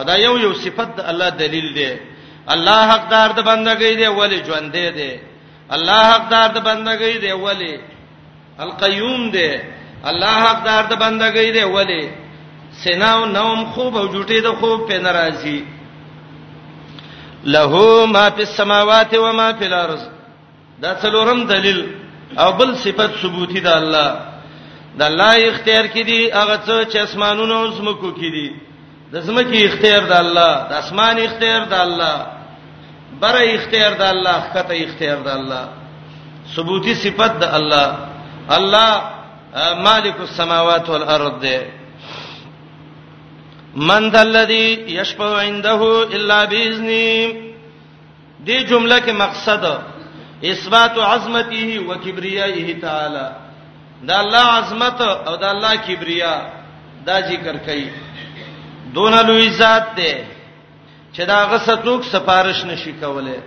ادا یو یو صفت د الله دلیل دی الله حقدار د بندګۍ دی ولی ژوند دی دی الله حقدار د بندګۍ دی ولی القیوم دی الله حقدار د بندګۍ دی ولی سنا او نوم خوب او جټې د خوب په ناراضي له ما فی السماوات و ما فی الارض دا څلورم دلیل او بل صفت ثبوتی ده الله د الله اختیار کې دي هغه څه چې اسمانونو او زمکو کې دي د زمکه اختیار د الله د اسمان اختیار د الله بره اختیار د الله خطه اختیار د الله ثبوتی صفت د الله الله مالک السماوات والارض ده من ذا الذي يشفع عنده الا باذنه دې جمله کې مقصد اثبات عظمته و کبریائه تعالی دا الله عظمت او دا الله کبریا دا ذکر کړي دون لوی ذات دی چې دا غسطوک سفارش نشي کوله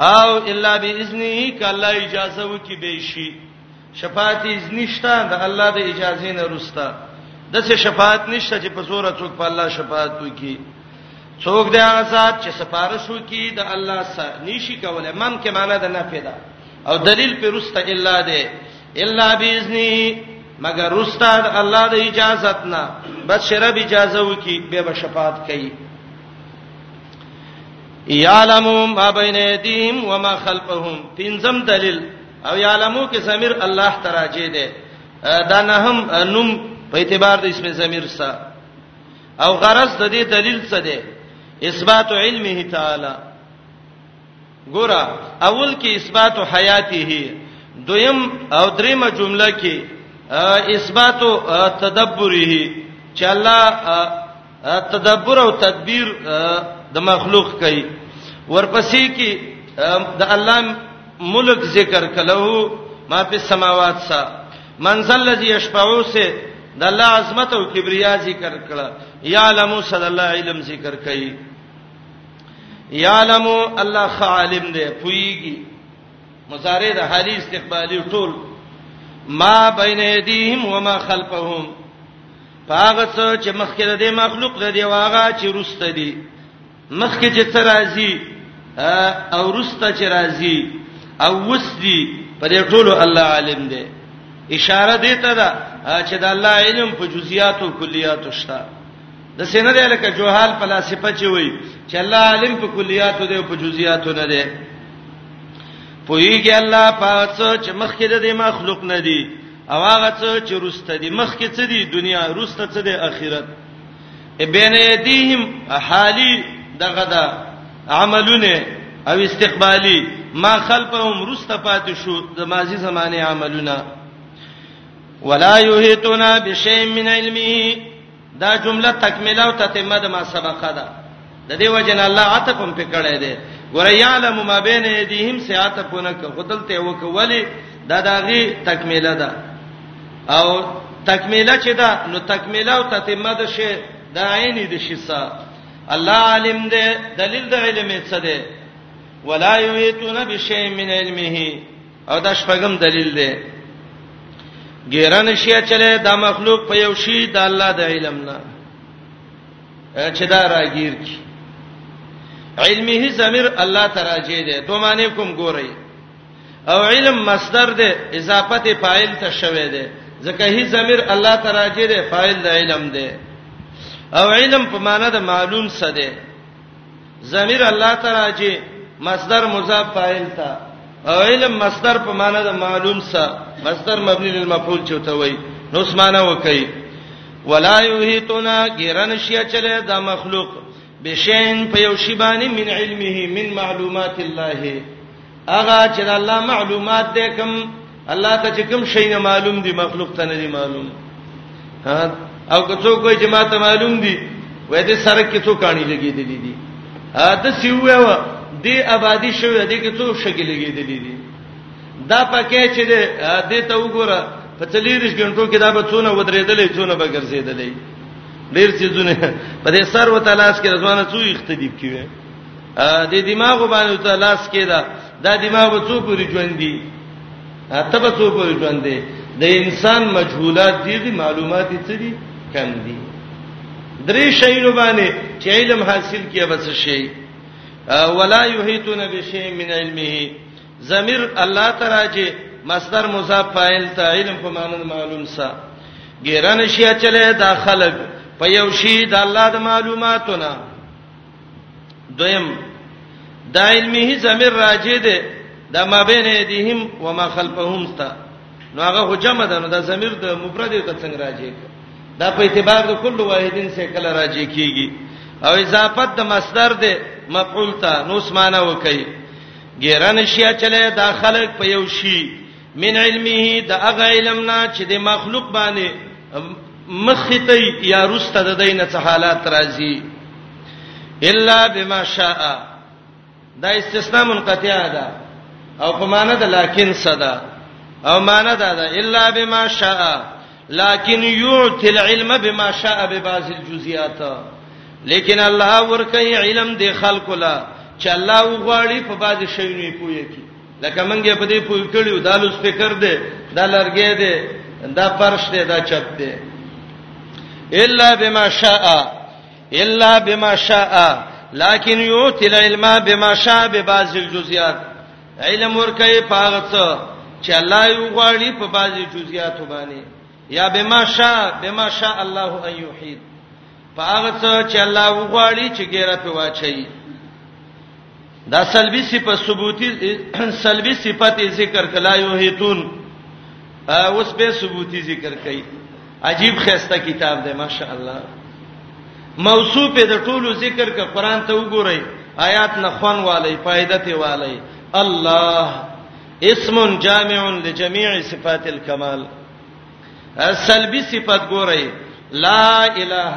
او الا باذنه کله اجازه وکي به شي شفاعت نشته د الله د اجازه نه رستا د څه شفاعت نشته چې په زور څوک په الله شفاعت وکي څوک د هغه ذات چې سفارش وکي د الله سره نشي کولای من کې معنا ده نه پیدا او دلیل پر رستا الا ده الا باذنه مگر رستا د الله د اجازه نه بس شرب اجازه وکي به شفاعت کوي یعلم ما بین ایدیهم وما خلفهم پنځم دلیل او یعلمو کې ضمیر الله تراجه ده دا نه هم نوم په اعتبار د اسم ضمیر سره او غرض د دې دلیل څه ده اثبات علمه تعالی ګورا اول کې اثبات حیاته دویم او دریمه جمله کې اثبات تدبره چې الله تدبر او تدبیر د مخلوق کوي ورپسې کې د الله ملک ذکر کله ما په سماوات سا منزل الذي يشفعو سه د الله عظمت او کبریا ذکر کړه یعلم صلی الله علم ذکر کوي یعلم الله خالم دی پویږي مضارع د حالی استقبالی ټول ما بین ایدیهم و ما خلفهم پاغه څه چې مخکې د دې مخلوق د دی واغه چې روسته دی مخکې چې څه راځي او روسته چې راځي او وسدي په دې ټولو الله عالم دی اشاره دی ته دا چې د الله علم په جزئیات او کلیات شته د سینه دی لکه جوهال فلسفه چې وای چې الله عالم په کلیات دی او په جزئیات نه دی پویږي الله پاتڅ چې مخکې د دې مخلوق نه دی او هغه څه چې روسته دي مخ کې څه دي دنیا روسته څه دي اخرت بین یدیهم حالی دغه دا عملونه او استقبالی ما خلفهم روسته پاتې شو د ماضی زمانه عملونه ولا یهتنا بشیء من علمه دا جمله تکمله او تتمه د ما سبقه ده د دې وجه نه الله عطف هم پکړې ده ګور یعلم ما بین ایدیهم سیات پونه ک خدل ته وکولی دا داغي تکمیله ده او تکمیله چې ده نو تکمیله او تتمه ده شی د عین دي شی سا الله عالم ده دلیل د علم څه ده ولا یویتون بشی من علمه او دا شپږم دلیل دی ګیره نشي چلے دا مخلوق په یو شی د الله د علم نه چې دا راګیر کی علمه زمير الله تراجه دي دوه معنی کوم ګورئ او علم مصدر دی اضافت فاعل ته شوه دی ځکه هی زمير الله تراجه دی فاعل د علم دی او علم په معنی د معلوم څه دی ضمیر الله تراجه مصدر مضاف فاعل تا او علم مصدر په معنی د معلوم سا مصدر مبني للمفعول چوته وای نو اسمانه وکي ولا یحیتنا غیرن شی چله دا مخلوق بشین په یو شی باندې من علمه من معلومات الله هغه چې د الله معلومات دې کوم الله ته چې کوم شي نه معلوم دي مخلوق ته نه دي معلوم ها او که څوک وایي چې ما ته معلوم دي وای دې سره کې څوک کانی لګېدلې دي ا د سیوه و دې آبادی شوې دې کې څوک شګې لګېدلې دي دا پکې چې دې ته وګوره په تلیریش غنټو کې دا به څونه ودرېدلې څونه به ګرځېدلې ډېر څه ځونه په دې سر وتلاش کې رضوانه څو اختدیب کیوي د دماغ باندې ته لاس کې دا دا دماغ څو پوری ژوند دي ته به څو پوری ژوند دي د انسان مجهولات دي دي معلومات څه دي کم دي درې شیلو باندې چې علم حاصل کیه بس شي ولا یحیتون بشیء من علمه ضمیر الله تعالی چې مصدر مضاف فاعل ته علم په معنی معلوم سا ګیران شیا چلے دا خلق په یو شی د الله د معلوماتونه دویم دا علمه زمير راجه ده دا ما بین ایدیهم و ما خلفهم تا نو هغه حجم ده نو دا زمير د مفرد ته څنګه راجه دا په اعتبار د کل واحدین سره کله راجه کیږي او اضافت د مصدر ده مفعول تا نو اسمانه وکي ګیرن شیا چلے دا خلق په یو شی من علمه د هغه علم نه چې د مخلوق باندې مخته یا رسته د دینه څه حالات راځي الا بما شاء دا استثناء منقطع ده او په معنا ده لکن صدا او معنا ده ده الا بما شاء لكن يعطي العلم بما شاء ببعض الجزئيات لیکن الله ورکه علم د خلق لا چې الله وغواړي په بعض شیونو پوهه کی لکه منګه په دې پوي کړیو دا لو سپیکر دی دا لرګې دی دا پرش دی دا چت دی الا بما شاء الا بما شاء لكن يؤتي العلم بما شاء ببعض الجزئيات علم ورکه پاغت چې الله یو غواړي په بعضي جزئیاتو باندې یا بما شاء بما شاء الله ان يحيد پاغت چې الله وغواړي چې ګیره په واچي دا سلبي صفه ثبوتی سلبي صفته ذکر کلا یو هیتون اوس به ثبوتی ذکر کړي عجیب خسته کتاب دی ماشاء الله موصوف د ټولو ذکر ک قران ته وګورئ آیات نه خوان والی فائدہ ته والی الله اسم جامع لجميع صفات الكمال سلبي صفات ګورئ لا اله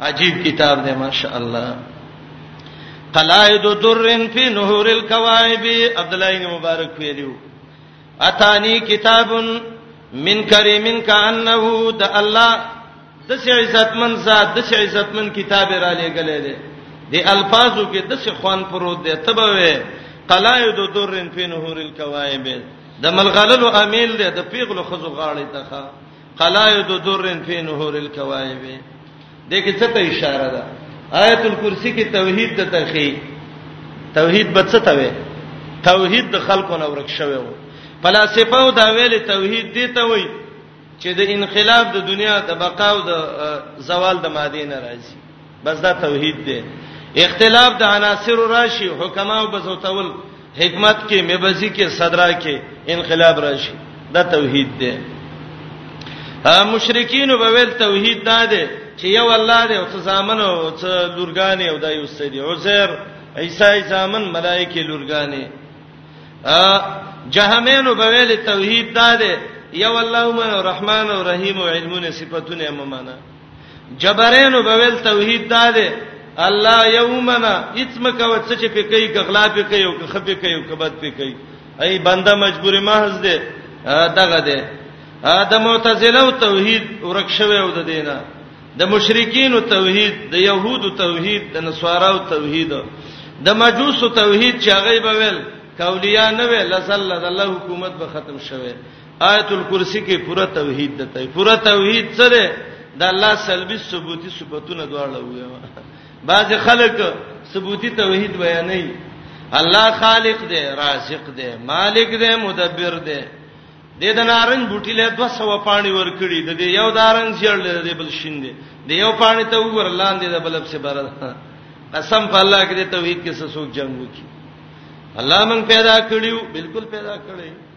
عجیب کتاب دی ماشاءالله قلائد درن فی نهور الکوائب عبد الله بن مبارک ویلو اتانی کتاب من کریم کانه د الله د سې عزتمن ذات د سې عزتمن کتاب را لېګلې دي د الفاظو کې د سې خوان پروت دی تبوي قلائد درن فی نهور الکوائب د ملغللو امیل دی د پیغلو خزو غاړې ته قلائد در فی نهور الکوائب دغه څه ته اشاره ده آیت الکرسی کې توحید د تخی توحید به څه ته وي توحید د خلکو نه ورک شوی و فلسفه او دا ویل توحید دی ته وای چې د انقلاب د دنیا د بقا او د زوال د ماده نه راځي بس دا توحید دی اختلاف د عناصر راشي حکما او بزوتول حکمت کې مبزي کې صدرا کې انقلاب راشي دا توحید دی مشرکین به ویل توحید دا دی چې یو الله دی او څه ځامن او څه لورګانی او دا یو سید عزیر عیسی ځامن ملائکه لورګانی جهمینو به ویل توحید دا دی یو الله او رحمان او رحیم او علمونه صفاتونه ممانه جبرینو به ول توحید دا دی الله یومنا اتم کا وڅ چې په کوي غلا په کوي او خپې کوي او کبد په کوي ای بنده مجبور محض دی دغه دی د معتزله او توحید ورک شوی او د دینه د مشرکین او توحید د يهود او توحید د نصارا او توحید د مجوس او توحید چې هغه به ویل کولیان نه ویل لزل الله حکومت به ختم شوه آیت الکرسی کې پوره توحید دته پوره توحید څه ده د الله سلبي ثبوتی صفاتونه دواړه وي بعض خلک ثبوتی توحید بیانوي الله خالق دی رازق دی مالک دی مدبر دی د دې نارنج بوټي له 200 پانی ور کړی د دې یو دارنګ سیړل د دې بل شین دی د یو پانی ته وګور لاندې د بلب سي بره قسم په الله کې د توحید کې څه څوک جنگ وکي الله مون پیدا کړیو بالکل پیدا کړی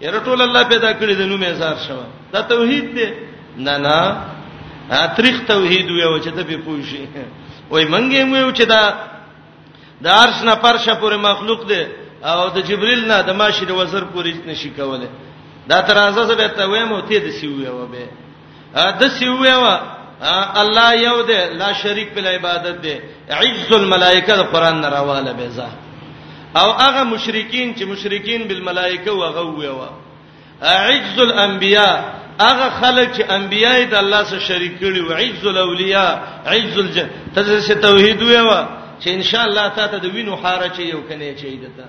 یره ټول الله پیدا کړی د نوم اظهار شوه دا توحید دی نه نه تاریخ توحید ویو چې ته په پوښی وای منګې ویو چې دا د عرش نه پرشه پورې مخلوق دی او د جبريل نه د ماشي د وزر پورې نشي کوله دا ترازه زه به ته وایم او ته د سی ویو به د سیوه الله یو دی لا شریک په عبادت دی عز الملائکه د قران نه راواله به ځه او هغه مشرکین چې مشرکین بالملائکه وغه ویوا عز الانبیاء هغه خلک چې انبیاء د الله سره شریک کړي او عز الاولیاء عز الجن ته څه توحید ویوا چې ان شاء الله تاسو د وینو حاره چې یو کنه چي دته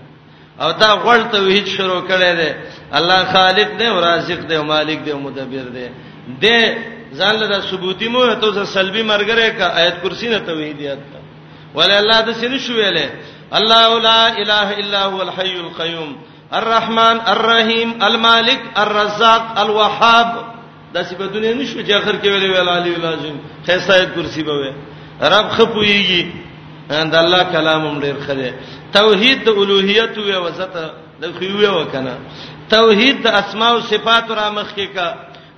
او دا غړ توحید شروع کړي دي الله خالق دی او رازق دی او مالک دی او مدبر دی د ځان له ثبوتی مو ته ز سلبي مرګره کا آیت کرسی نه توحیدیت ولا الله د سینې شو ویلې الله لا اله الا هو الحي القيوم الرحمن الرحيم المالك الرزاق الوهاب دا صفاتونه نشو چې اخر کې ویلې ویل علی العظیم خیسایت کرسی به وي رب خپويږي اند الله کلام هم ډیر خره توحید د الوهیت او وسط د خيوه وکنه توحید د اسماء او صفات را مخ کې کا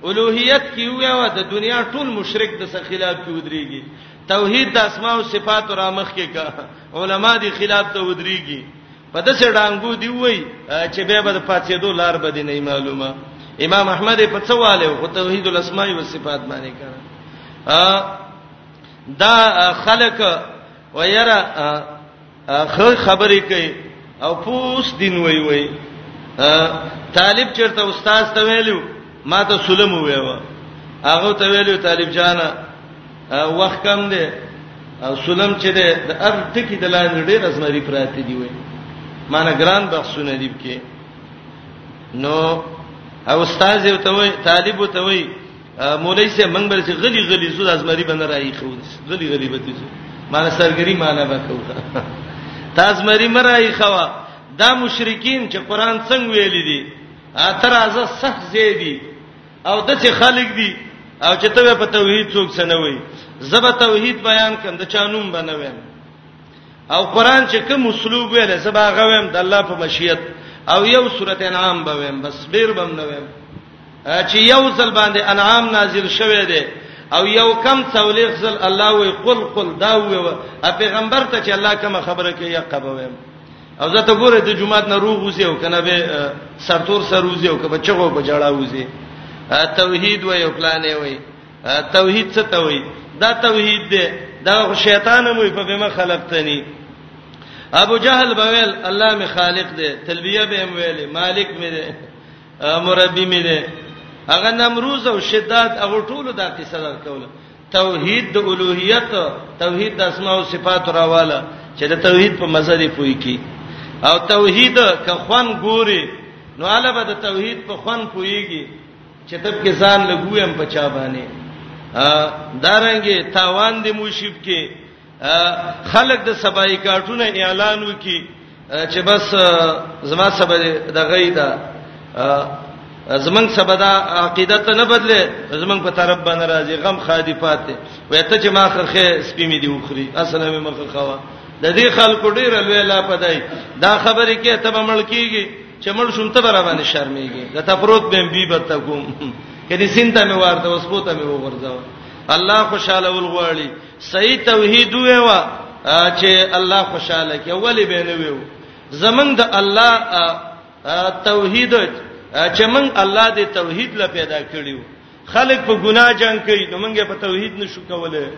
اولوہیت کی ویا و د دنیا ټول مشرک د سره خلاف کی ودریږي توحید د اسماء او صفات را مخ کې کا علما دي خلاف ته ودریږي په دسه ډانګو دی وای چې به به پاتې دوه لار به دی نه معلومه امام احمد په څه والے او توحید الاسماء و صفات باندې کړه دا خلق ويرا خبرې کوي او پوس دین وای وای طالب چرته استاد ته ویلو ما ته سلم ویو هغه ته ویلو طالب جانا وخت کم دی او سلم چې ده د ار ټکی د لاندې ډېر ازمري پراته دی وای معنی ګران بخښونه دی کې نو او استاد یو ته وای طالب ته وای مولای سه منګ بل چې غلی غلی زو ازمري بنه راي خو غلی غلی به دي معنی سرګری معنی به کو تاسو مری مرای خوا دا مشرکین چې قران څنګه ویل دي اتر ازه صح زیدي او د څه خلق دي او چې ته په توحید څوک سنوي زبه توحید بیان کند چانوم بنویم او قران چې کوم اسلوب ویل زبا غویم د الله په مشیت او یو سورته انعام بویم بس ډیر بم نویم چې یو ځل باندې انعام نازل شوه دی او یو کم څولې ځل الله وی قل قل دا وی پیغمبر ته چې الله کوم خبره کوي قبویم او زه ته ګوره د جمعات نه روغ وځي او کنه به سرتور سر وځي او کبه چغو په جړا وځي توحید وای او پلان وای توحید څه ته وای دا توحید دی دا شیطان مو په بما خلقتنی ابو جهل بویل الله می خالق دی تلبیه به هم ویلې مالک می دی مربی می دی هغه نمروز او شداد هغه ټولو دا قصه درکوله توحید د الوهیت توحید د اسماء او صفات راواله چې د توحید په مزه دی پوي کی او توحید که خوان ګوري نو علاوه د توحید په خوان پويږي چې تب کې ځان لګویم په چا باندې دارنګي تاوان دې موشب کې خلک د سبای کارټونه اعلان وکي چې بس زما سبا د غیدا زمنګ سبا د عقیده ته نه بدله زمنګ په طرف باندې راځي غم خادي پاتې وې ته چې ما خرخه سپې مې دی وخري اصله مې مخه خوا د دې خلکو ډیر لوی لا پدای دا خبرې کې ته به مړ کیږي چې مړ شوم ته به را باندې شرمېږي دا ته پروت بهم بي بت کوم کله سینته مې ورته اوس پوته مې وګرځاو الله خوشاله ول غواړي صحیح توحید ویوا چې الله خوشاله کې اولی به نه ویو زمنګ د الله توحید چې موږ الله دې توحید لا پیدا کړیو خلک په ګناه جنگ کوي نو موږ په توحید نشو کولای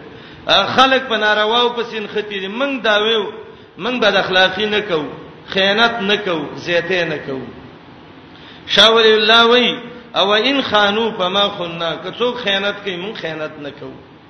خلک په نارواو په سین ختی دي موږ دا ویو موږ به د اخلاقی نه کوو خیانت نه کوو زیته نه کوو شاول الله وی او ان خانو فما خننا که څوک خیانت کوي موږ خیانت نه کوو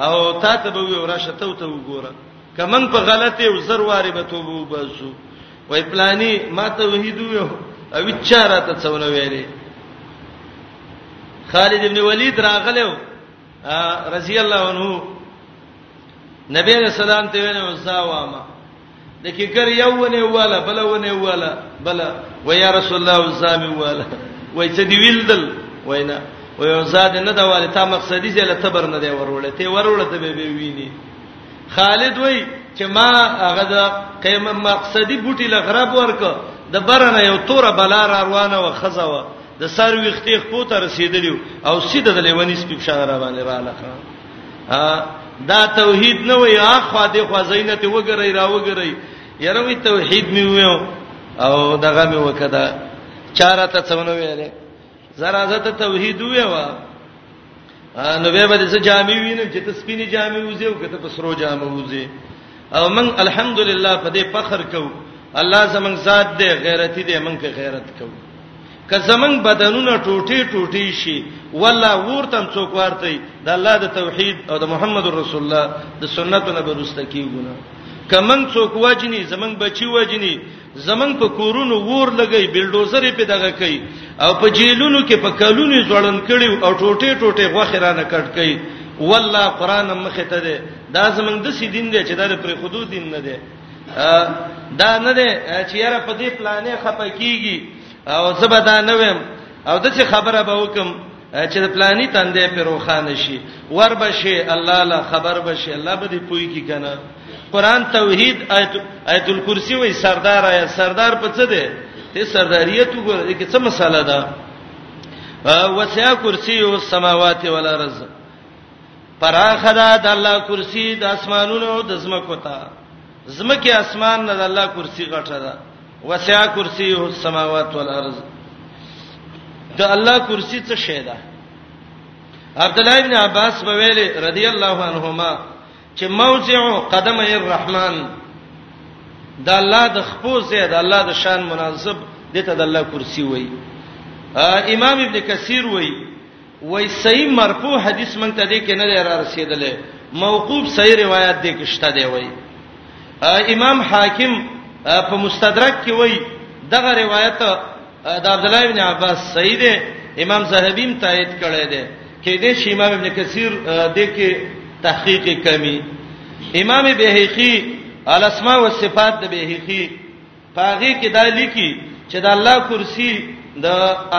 او تا ته به ویو راشه ته ته وګوره کمن په غلطه او زر واره به توبه وباسو وای پلاني ما ته وحیدو یو او چاره ته څونه ویلې خالد ابن ولید راغلو رضی الله عنه نبی رسول الله ته ویل وساوامه د کیکر یو ونه واله بل ونه واله بل و یا رسول الله وسامي واله وای څه دی ویلدل وینا و یو زاد نه دا واله تا مقصدی زله تبر نه دی ورولې ته ورولې ته به ویني خالد وای چې ما هغه د قیمه مقصدی بوټي لغرب ورک د برنه یو تور بلا را روانه و خزا و د سر ویختې خپو ته رسیدلی او سیده د لیونی سپیب شان را باندې را لخه دا توحید نه وي اخوا دې خوا زینت وګرای را وګرای یره وی توحید می ویو او دغه می وکدا چاره ته څونه ویلې زرا زته توحید ویو نو به به څه جامې وینې چې ته سپینې جامې وځې او کته په سرو جامې وځې او من الحمدلله په دې فخر کو الله زمنګ ذات دې غیرتی دې من کې غیرت کو که زمنګ بدنونه ټوټي ټوټي شي والله ورتم څوک ورته د الله د توحید او د محمد رسول الله د سنتو نه برسته کیږونه کمن څوک وجنی زمنګ بچي وجنی زمنګ په کورونو ور لګي بلډوزر په دغه کوي او په جیلونو کې په کلونو ځړن کړي او ټوټي ټوټي غوخرانه کټ کوي والله قران مخه ته ده دا زمنګ د سې دین دی چې دا پر خودو دین نه دی دا نه ده چې یاره په دې پلانې خپه کیږي او زبر دا نه ویم او د څه خبره به وکم چې د پلانې تندې پر روخان شي ور بشي الله لا خبر بشي الله به دې پوي کی کنه قران توحید آیت آیت الکرسی وای سردار آیا سردار په څه ده ته سرداریت وګوره کې څه مساله ده وسع کرسی او السماوات والارض پراخه ده د الله کرسی د اسمانونو او د زمکو ته زمکه اسمان نه د الله کرسی غټه ده وسع کرسیه السماوات والارض د الله کرسی څه شی ده عبد الله ابن عباس په ویل رضی الله عنهما چې موضع قدم الرحمن د الله د خپو زید الله د شان مناسب دته د الله کرسی وای امام ابن کثیر وای وای صحیح مرفوع حدیث مونږ ته دې کې نه را رسیدلې موقوف صحیح روایت دې کې شته دی وای امام حاکم په مستدرک کې وای دغه روایت د عبد الله ابن عباس صحیح دی امام زهبیم تایید کړی دی کې دې شی امام ابن کثیر دې کې تحقیق کمی امام بهقی الاسماء والصفات د بهقی پاغي کې دا لیکي چې د الله کرسی د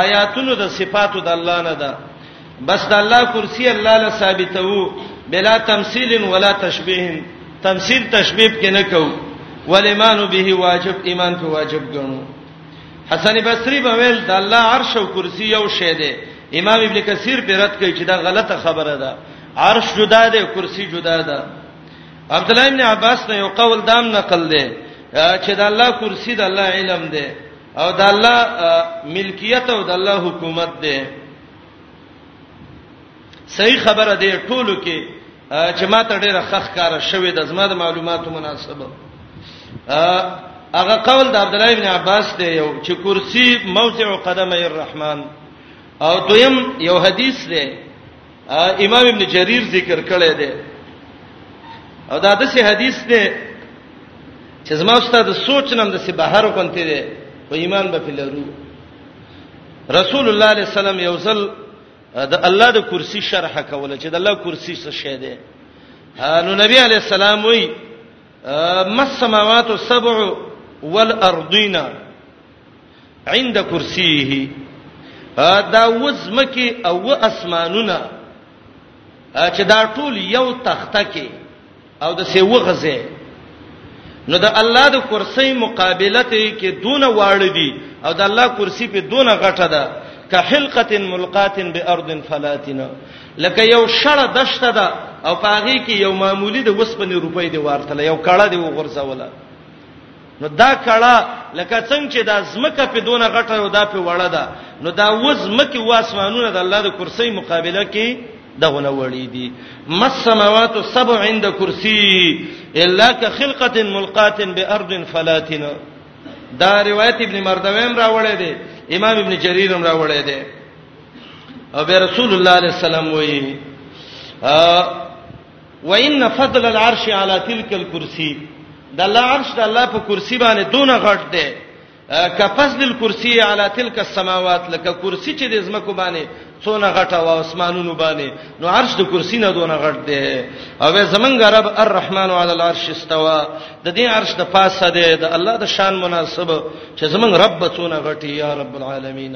آیاتونو د صفاتو د الله نه ده بس د الله کرسی الله له ثابتو بلا تمثيل ولا تشبيه تمثيل تشبيه کې نه کو ولمان به واجب ایمان کو واجب ګڼو حسن بصری په ویل د الله عرش او کرسی یو شی دی امام ابن کثیر په رد کوي چې دا غلطه خبره ده عرش جدا ده کرسی جدا ده عبد الله ابن عباس نه یو قول دام نقل دی چې د الله کرسی د الله علم دی او د الله ملکیت او د الله حکومت دی صحیح خبره دی ټولو کې چې ما ته ډیره خخ کار شوې د زما د معلوماتو مناسبه هغه قول د عبد الله ابن عباس دی یو چې کرسی موضع قدمه الرحمن او دویم یو حدیث دی امام ابن جرير ذکر کړی دی او دا د سه حدیث دی چې زما استاد سوچ نم د سه بهر غونته دی په ایمان به فلرو رسول الله علیه السلام یو ځل د الله د کرسی شرح کوله چې د الله کرسی څه شی دی نو نبی علیه السلام وی مس سماوات السبع والارضین عند کرسیه دا وزمکه او اسمانونه چې دا ټول یو تخته کې او د سی وغزه نو د الله د کرسی مقابله ته کې دون واړ دي او د الله کرسی په دون غټه ده کحلقه ملقات بارض فلاتنا لکه یو شړه دشته ده او پاغي کې یو معمولی د وسپنې روپۍ دی ورتله یو کړه دی وغورځوله نو دا کړه لکه څنګه چې دا زمکه په دونه غټه او دا په وړه ده نو دا وز مکه واسمانونه د الله د کرسي مقابله کې دغه نه وړي دي مس سماوات السبع عند کرسي الا كخلقه ملقات بارض فلاتن دا روایت ابن مردویم راوړی دی امام ابن جریر هم راوړی دی او رسول الله صلی الله علیه وسلم وایي وان فضل العرش علی تلک الکرسی د الله عرش د الله په کرسی باندې دونه غټ دی کفضل الکرسی علی تلک السماوات لکه کرسی چې د زمکو باندې څونه غټه او اسمانونو باندې نو عرش د کرسی نه دونه غټ دی او زمنګ رب الرحمن علی العرش استوا د دې عرش د پاسه دی د الله د شان مناسب چې زمنګ رب څونه غټي یا رب العالمین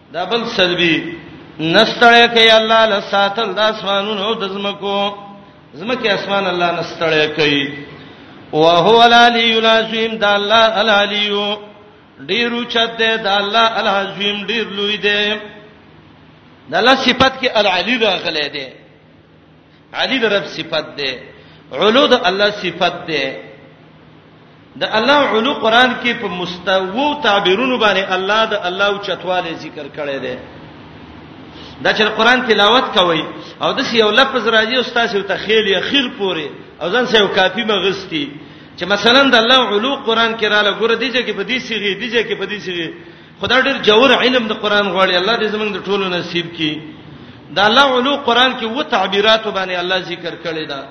دا بل سلبي نستړی کوي الله له ساتل د اسمانونو او د زمکو زمکه اسمان الله نستړی کوي او هو العلی العظیم د الله العلی ډیر اوچت دی د الله العظیم ډیر لوی دی د الله صفت کې العلی راغلی دی علی د رب صفت ده علو د الله صفت ده د الله علو قران کې په مستوو تعبیرونو باندې الله د الله او چتواله ذکر کړی دی دا چې قران تلاوت کوي او د یو لفظ راځي استاد یو تخیل یا خیر پوري او ځان سه یو کافی مغستی چې مثلا د الله علو قران کې را لګور دیږي کې په دې سیږي دیږي کې په دې سیږي خدا ډېر جوور علم د قران غواړي الله دې زمونږ د ټولو نصیب کړي دا الله علو قران کې و تعبیرات باندې الله ذکر کړی دا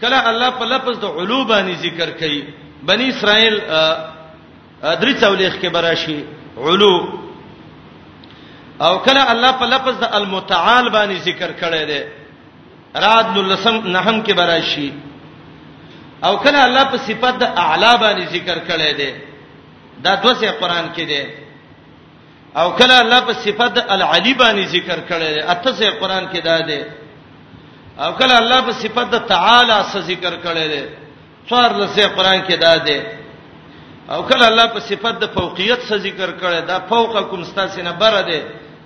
کله الله په لفظ د علو باندې ذکر کړي بنی اسرائیل درې څولېخ کې براشي علو او کله الله په لفظ د المتعال باندې ذکر کړی دی راد نو لسم نهم کې براشي او کله الله په صفت د اعلی باندې ذکر کړی دی دا دوه ځای قران کې دی او کله الله په صفت العلی باندې ذکر کړی دی اته ځای قران کې دا دی او کله الله په صفت تعالی سره ذکر کړی دی څوار ځای قران کې دا دی او کله الله په صفت د فوقیت سره ذکر کړی دا فوقکم استاسو نه بره دی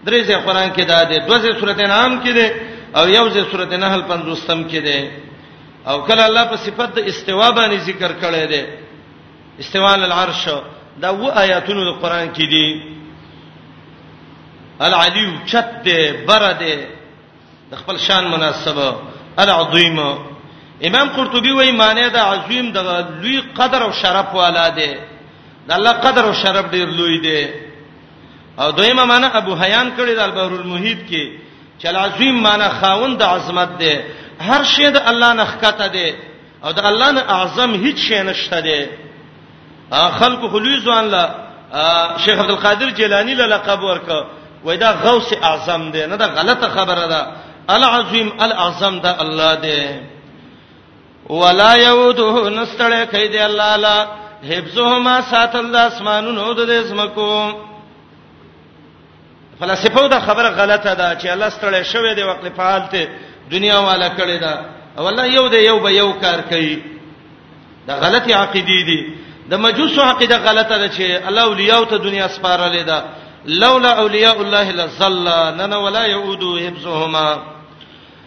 درې ځای قران کې دا دی دوه ځای سورته نام کې دی او یو ځای سورته نحل 50 کې دی او کله الله په صفت د استوا باندې ذکر کړی دی استواء العرش دا و آیاتونو د قران کې دي العلی چت دې بر دې د خپل شان مناسبه العظیم امام قرطبي وایي معنی دا عظیم د لوی قدر او شرف والا دی د الله قدر او شرف ډیر لوی دی او دویمه معنی ابو حیان کړی د البحر المحیط کې چې العظیم معنی خاوند د عظمت دی هر شی د الله نه ښکته دی او د الله نه اعظم هیڅ شی نشته دی خلق خلوی ځوان لا شیخ عبد القادر جیلانی له لقب ورک وای دا غوث اعظم دی نه دا غلطه خبره ده العظیم الاعظم دا الله دی ولا یوده نستړی کوي دی الله لا حفظهما ساتل د اسمانونو د اسمکو فلسفه دا خبره غلطه ده چې الله ستړی شوی دی وقل فعال ته دنیا والا کړی دا والله یو دی یو به یو کار کوي دا غلطي عقیده دي د مجوس عقیده غلطه ده چې الله اولیاء ته دنیا سپارلې ده لولا اولیاء الله لزل نن ولا يعود حفظهما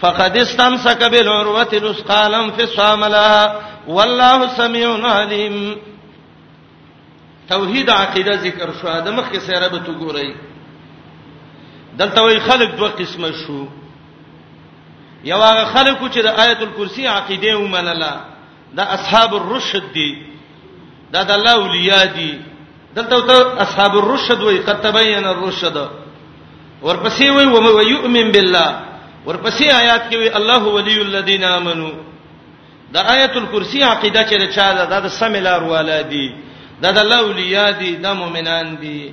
فقد استمسك بالعروه الوثقى لم فصام لها والله سميع عليم توحید عقیده ذکر شو د مخکې سره به تو ګورئ دلته وی خلق دوه قسمه شو یو هغه خلکو چې د آیت الکرسی عقیده ومنله دا اصحاب الرشد دي دا د الله اولیاء دي دلته ته اصحاب الرشد وای قد تبین الرشد ورپسې وای و یؤمن بالله ورپسې آیات کې وای الله ولی الذین آمنو دا آیت الکرسی عقیده چې چا ده دا د سملار ولادي دا د الله اولیاء دي دا مؤمنان دي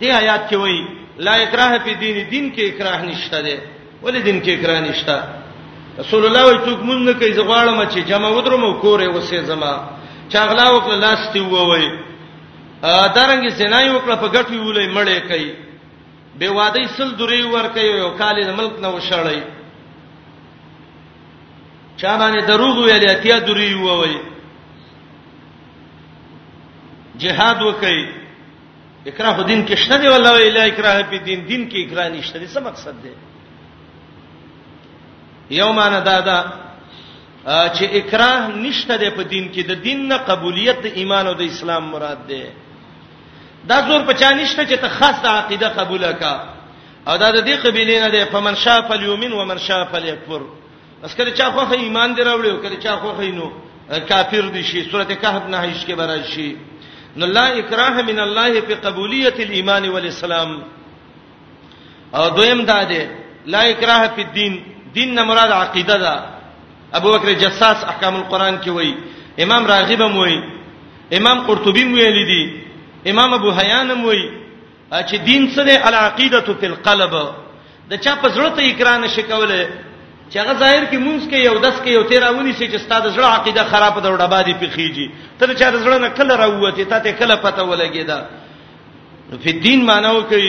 دې آیات کې وایي لا اکراه فی دین دین کې اکراه نشته دی ولې دین کې اکراه نشته رسول الله وایي څوک مونږ نه کوي زغواړم چې جمع ودرو مو کورې وسې زما چاغلا وکړه لاس تی ووي دارنګ سنای وکړه په ګټي ولې مړې کوي به وادي سل درې ور کوي او کالې ملک نه وشړی چا باندې دروغ ویل اتیا درې ووي جهاد وکي اکراه دین کې شته دی والله الا اکراه په دین دین کې اکراه نشته دی څه مقصد دی یو معنا دا ده چې اکراه نشته دی په دین کې د دین نه قبولیت د ایمان او د اسلام مراد دی دا زور په چا نشته چې ته خاصه عقیده قبول کا او دا د دې قبیلې نه دی فمن شاء فلیومن ومن شاء فلیکفر بس کله چا خوخه ایمان دی راوړي او کله چا خوخه نو کافر دي شي سورته کهف نه هیڅ کې برای شي نو لا اکراه من الله فی قبولیت الايمان والاسلام او دویم دا دی لا اکراه فی الدین دین نه مراد عقیده ده ابو بکر جساس احکام القرآن کې وایي امام راغب هم وایي امام قرطبی هم ویلي دي امام ابو حیان هم وایي چې دین څه دی العقیده فی القلب د چا په زړه ته اقرار نشي کولای چې هغه ظاهر کې مونږ کې یو دس کې یو تیراونی سي چې ستاسو زړه عقیده خراب ده وړه باندې پیخیږي تر چا زړه نه کله راوته ته ته کله پته ولګیدا نو په دین مانو کې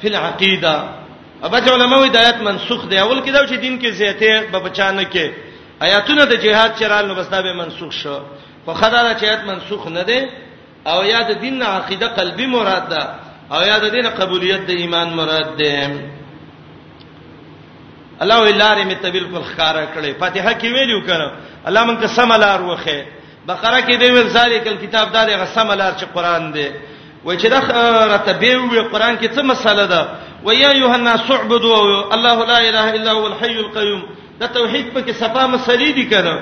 فل عقیده ابا چې علماء ہدایت منسوخ دی اول کې دا چې دین کې زیاته به بچانه کې آیاتونه د جهاد چرال نو بس دا به منسوخ شو خو خدای دا چې آیات منسوخ نه دی او یا د دین نه عقیده قلبي مراد ده او یا د دین قبولیت د ایمان مراد ده الله ولاره می تبیل پر خاره کړي فاتحه کې ویلو کړه الله مونږ ته سم لار وخه بقره کې دی ویل ذالک الكتاب دا دغه سم لار چې قران دی وای چې دا راته به وی قران کې څه مسله ده و یا یوحنا سعبدوا الله لا اله الا هو الحي القيوم دا توحید په کې صفه مسلې دي کړه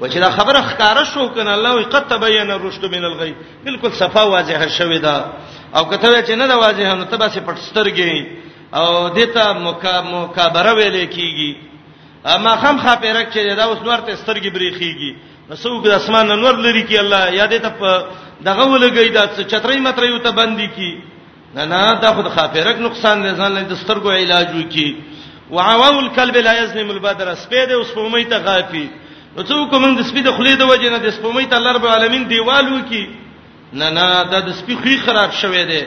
و چې دا خبره ښکارا شو کنه الله وي قد تبين الرشد من الغي بالکل صفا واضحه شوې ده او کته چې نه ده واضحه نو تبه سي پټسترګي او دته مکابره ویل کیږي اما خام خاپیرک چې دا اوس نور ته سترګي بریخيږي نو څوک د اسمان نور لري کی الله یا دې ته دغه ولګي دا چترې مترې یو ته باندې کی نه نه دا خود خاپیرک نقصان دی ځان له دسترګو علاج وکي وعوام الكلب لا يزنم البدر سپیده اوس په مې ته غافي نو څوک موږ د سپیده خلې د وجه نه د سپومې ته الله رب العالمین دیوال وکي نه نه دا د سپی خې خراب شوه دی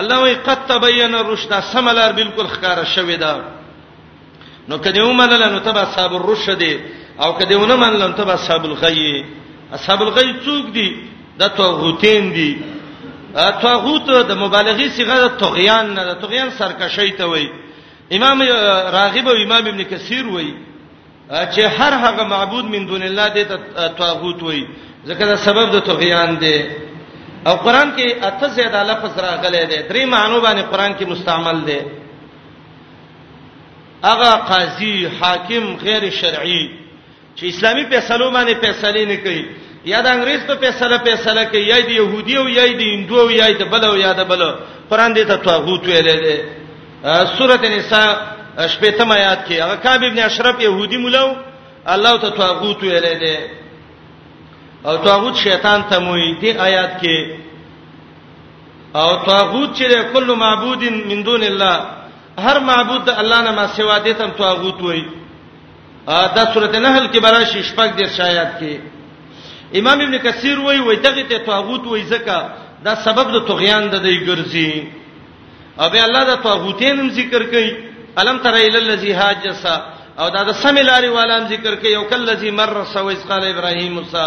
الله وی قد تبین الرشد سملار بالکل خکار شوه دا نو کدی ومنل نو تبع اصحاب الرشد او کدی ونه منل نو تبع اصحاب الغی اصحاب الغی څوک دي د توغوتین دي توغوت د مبالغه صيغه د طغیان نه د طغیان سرکشی ته وای امام راغب او امام ابن کثیر وای چې هر هغه معبود من دون الله دې ته توغوت وای ځکه دا سبب د طغیان دی او قران کې اته زیاده لفظ راغلی دی درې معنی باندې قران کې مستعمل دی هغه قاضي حاکم غیر شرعي چې اسلامي فیصلو باندې فیصله نه کوي یا د انګريز په فیصله فیصله کوي یا د يهودي او یا د هندو او یا د بل او یا د بل قران دې ته طاغوت ویل دي سوره النساء شپږم آیات کې هغه کعب ابن اشرف يهودي مولو الله ته طاغوت ویل دي او طاغوت شیطان ته موي دې آیات کې او طاغوت چې ده کله معبود من دون الله هر معبود د الله نه ما سوا دي تم طاغوت وای دا سورته نحل کې برا شپږ د شایات کې امام ابن کثیر وای وای دغه ته طاغوت وای زکه دا سبب د طغیان د دی ګرځي او به الله دا طاغوتین ذکر کوي الم تر ال الذی حاجسا او دا د سملاری والام ذکر کوي او کل الذی مر سویس قال ابراهیم موسی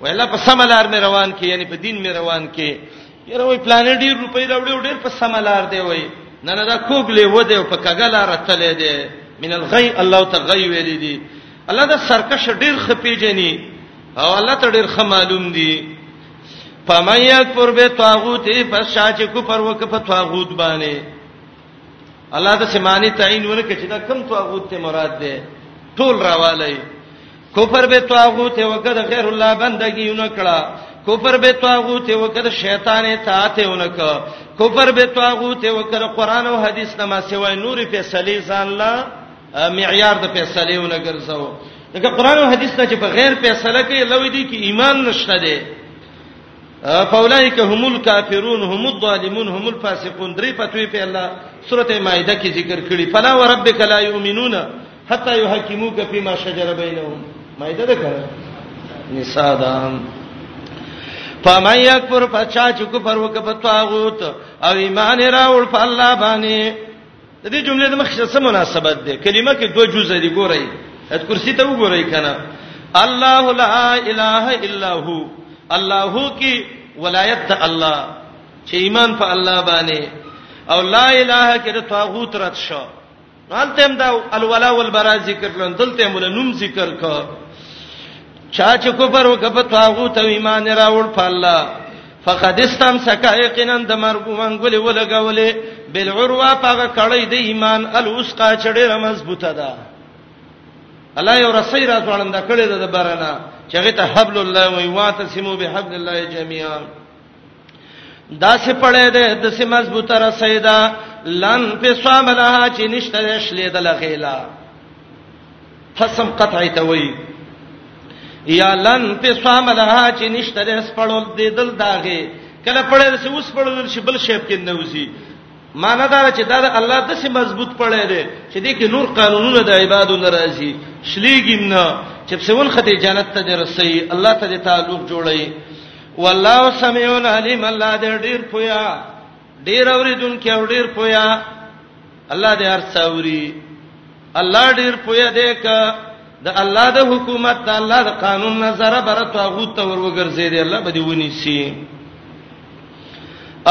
ویلا په سملار مې روان کې یعنی په دین مې روان کې یره وای پلان ډیر روپۍ راوړې او ډیر په سملار دی وای نه نه دا کوګلې و دی په کګلا راتلې دی من الغی الله تغی ویلې دی الله دا سرکش ډیر خپېجنی او الله ته ډیر خ معلوم دی فمن یکفر به طاغوت پس شاچ کو پر وک په طاغوت باندې الله د سمانی تعین ورکه چې دا کم طاغوت ته مراد ده ټول راوالی کفر به طاغوت وکړه غیر الله بندگی نه کړه کفر به طاغوت وکړه شیطان اطاعت نه کړه کفر به طاغوت وکړه قران او حدیث نه ما سوای نور فیصله ځان لا معیار د فیصله ونه ګرځاو دغه قران او حدیث ته چې په غیر فیصله کې لوي دي کې ایمان نشته دی فاولائک هم الکافرون هم الظالمون هم الفاسقون درې پتوی په الله سورته مائده کې ذکر کړي فلا وربک لا یؤمنون حتا یحکموک فیما شجر بینهم مایده ده کړه نساء دام فمن یکفر فچا چې کفر وکړ په طاغوت او ایمان راوړ په الله باندې د دې جملې د مخ څه مناسبت ده کلمه کې دوه جزء دي ګورئ د کرسی ته وګورئ کنه الله لا اله الا هو الله کی ولایت د الله چې ایمان په الله باندې او لا اله کې د طاغوت رد شو نو هلته هم دا الولا والبرا ذکر کړل دلته هم ول نوم ذکر ک چا چې کفر وکړ طاغوت او ایمان راوړ په الله فقد استم سکا یقینا د مرګ منګولې ولګولې بل عروه پاګه کړی د ایمان الوسقا چړې مضبوطه ده الله یو رسول را ځوړند کړی د برنا چې هغه ته حبل الله وی واته سمو به حبل الله جميعا دا سه پړې ده د سه مضبوطه رسیدا لن په صام لها چې نشته شلې د لغیلا حسم قطعی ته وای یا لن په صام لها چې نشته د سپړول د دل داغه کله پړې د سه اوس پړول شي بل شیب کې نوځي معنی دا چې دا د الله د سه مضبوط پړې ده چې دې کې نور قانونونه د عبادو ناراضي شلېګیم نه چې څون خته جنت ته رسي الله ته تعلق جوړي والله سميع عليم الله دې ډیر پویا ډیر اوریدونکو او ډیر پویا الله دې هر څه اوري الله ډیر پویا دې ک د الله د حکومت د الله د قانون نظر بر طاغوت ته ور وګرځي دې الله به دې ونی سي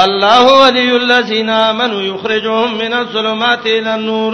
الله ولي الذين امنوا يخرجهم من الظلمات الى النور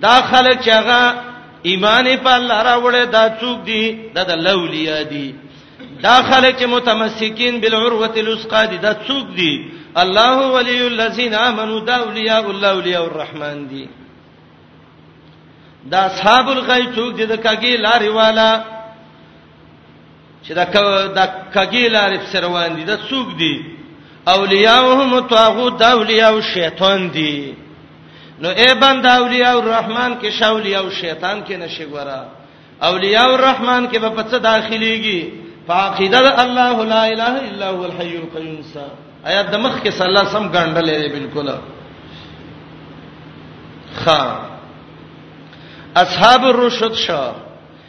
دا خلک چې هغه ایمان په الله راوړې دا څوک دي دا د لولیا دي دا خلک چې متمسکین بالعروه الوثقا دي دا څوک دي الله ولی الذین آمنو دا اولیاء الله اولیاء الرحمن دي دا اصحاب الغی څوک دي د کګی لارې والا چې دا دا کګی لارې په روان دي دا څوک دي اولیاءهم طاغوت دا اولیاء او شیطان دي نو اے بنده اولیاء الرحمن کې شاولیاء او شیطان کې نشي ګورا اولیاء الرحمن کې به پڅ داخليږي فعقیده الله لا اله الا هو الحي القيوم سا آیا د مخ کې صلی الله سم ګڼډلې دی بالکل خا اصحاب الرشد شاه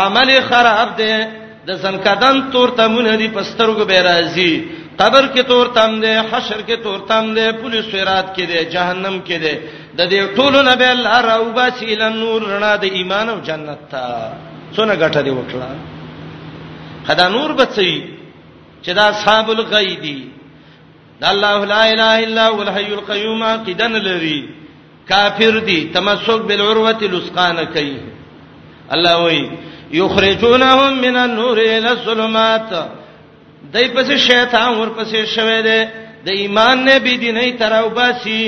عمل خراب دی د زنکدن تور تمونه دی پسترګو به راځي قبر کې تور تم دی حشر کې تور تم دی پولیس صراط کې دی جهنم کې دی د دې ټولو نه به الله راو باسي ل نور رڼا د ایمان او جنت ته څونه ګټه دی وکړه خدا نور بچي چې دا اصحاب الغیبی د الله لا اله الا هو الحی القیوم قیدن لري کافر دي تمسک بالعروه لسقانه کوي الله وای یخرجونهم من النور الى الظلمات دای پس شیطان ور پس شوه دی د ایمان نه بی دیني تر او باسي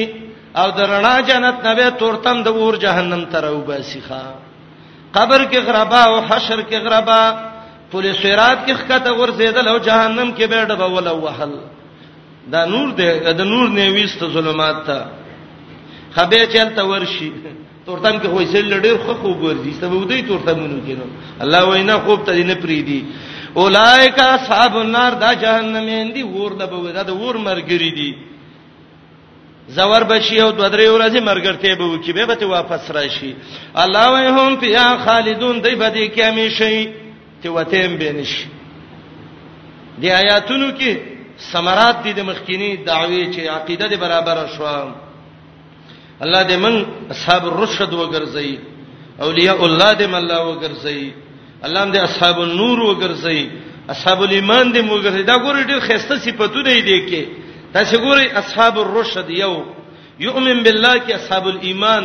او د رڼا جنت نه به تورتم د ور جهنم تر او باسي ښا قبر کې غربا او حشر کې غربا پولیس صراط کې خکته ور زیدل او جهنم کې به ډبول او وحل دا نور دی دا نور نه ویست ظلمات ته خبه چلته ورشي تورتم کې خوې سل ډېر خو خوب ورځي سبب دوی تورتمونو کې نو الله وینا خوب ته نه پری دی اولائک اصحاب النار دا جهنم اندي ور د بوي دا د ور مرګري دي زور بشي او دوه درې ورځې مرګرته به وکي به به واپس راشي الله وهم پیا خالدون دی به دې کې همیشئ تیوتیم بینش دی آیاتونو کې ثمرات دي د مخکینی دعوی چې عقیده دې برابر شو الله دې من اصحاب الرشد وګرځي اولیاء الله دې من الله وګرځي الله دې اصحاب النور وګرځي اصحاب الايمان دې وګرځي دا ګورې ډېر خسته صفاتونه دي کې تاسو ګورې اصحاب الرشد یو یؤمن بالله کې اصحاب الايمان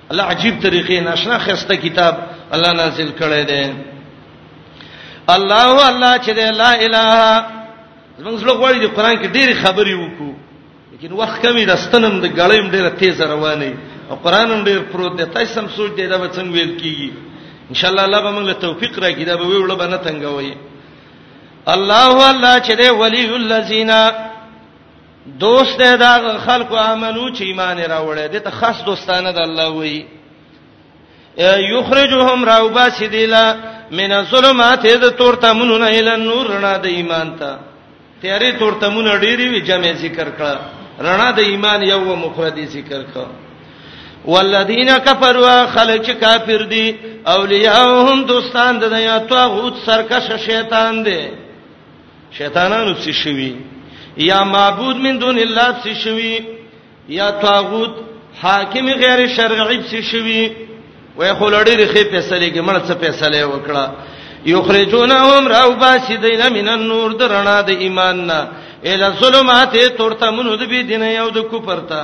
الله عجیب طریقې ناشنا خسته کتاب الله نازل کړی دی الله الله چې لا اله زموږ له غوړي د قران کې ډېری خبرې وکړو لیکن وخت کمی راستنم د غړیم ډېره تیز روانه او قران هم ډېر پروت دی تاسو هم سوچ دی دا به څنګه ویل کیږي ان شاء الله الله به موږ له توفیق راکړي دا به ویول به نه تنګوي الله الله چې دی ولی الذین دوست دی دا خلکو امنو چې ایمان راوړی دي ته خاص دوستانه د الله وایي یخرجهم راوبا سیدلا من الظلمات د تور تمنون ال نور رڼا د ایمان ته تیارې تور تمون ډېری وی جمع ذکر کړه رڼا د ایمان یو مفردی ذکر کړه والذین کفروا خلق چې کافر دي اولیاءهم دوستان د دنیا توغوت سرکش شیطان دي شیطانانو څه شوی یا معبود من دون الله څه شوی یا طاغوت حاکم غیر شرعی څه شوی وای خو لړی رخې فیصله کې مړ څه فیصله وکړه یخرجونهم راو باسی دین من النور درنا د ایمان نه اله ظلمات تورته منو د بی دین یو د کوپرتا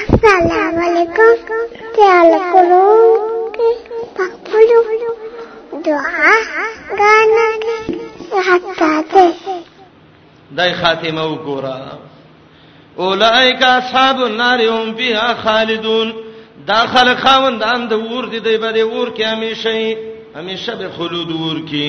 السلام علیکم تعال کولو پخپلو دعا غانا حتا ته دای خاتمه وګوره اولائک اصحاب النار هم فیها خالدون دا خلک خوندان د ور دي دی به د ور کې همیشه همیشه به خلود ور کې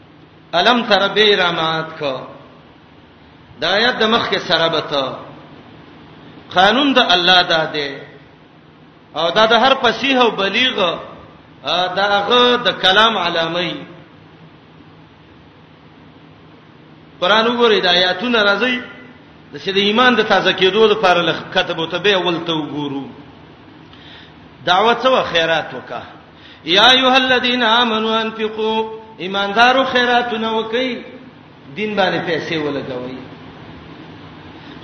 الم تر به رامات کو د آیات د مخ کې سره بته قانون د الله دا دی او دا د هر فصیح او بلیغ داغه د کلام علامه قران وګورئ د آیاتونو راځي د چې د ایمان د تازه کېدو لپاره لخ کتب او تبه اول ته وګورو دعوت سو خیرات وکړه یا ایها الذین آمنوا انفقوا ایماندارو خیراتونه وکي دین باندې پیسې ولګوي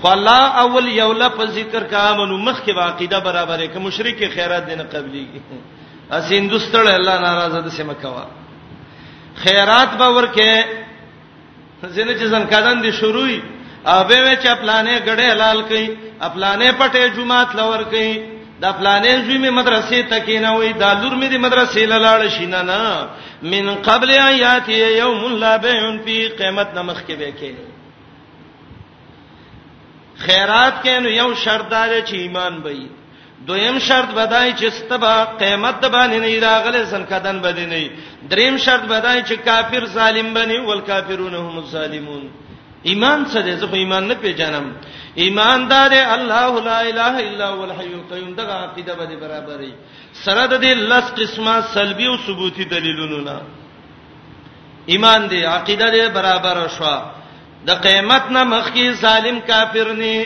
خو الله اول یو لفظ ذکر کا امنو مخ کې عقیده برابرې ک مشرک خیرات دینه قبلي اسیندستړ الله ناراضه د سم کوا خیرات به ورکه ځنه چې ځن کدن دي شروعي او به وی چې پلانې غړې حلال کړي خپلانې پټه جمعات لور کړي د خپلانې زوی می مدرسې تکینه وې د لور می د مدرسې لاله شینه نه من قبل آیات یوم لا بیون فی قیامت نمخ کې به کې خیرات کینو یو شرط دار چې ایمان به دویم شرط بدای چې ستبا قیامت باندې نه راغله سنکدن باندې نه دریم شرط بدای چې کافر ظالم باندې ول کافرون هم ظالمون ایمان څه دی زه خو ایمان نه پیژنم ایمان دار الله لا اله الا هو الحي القيوم دغه عقیده به برابرې سره د دې لس قسمه سلبي او ثبوتي دلیلونو نه ایمان دی عقیده دی برابر شو د قیامت نه مخکې ظالم کافر نه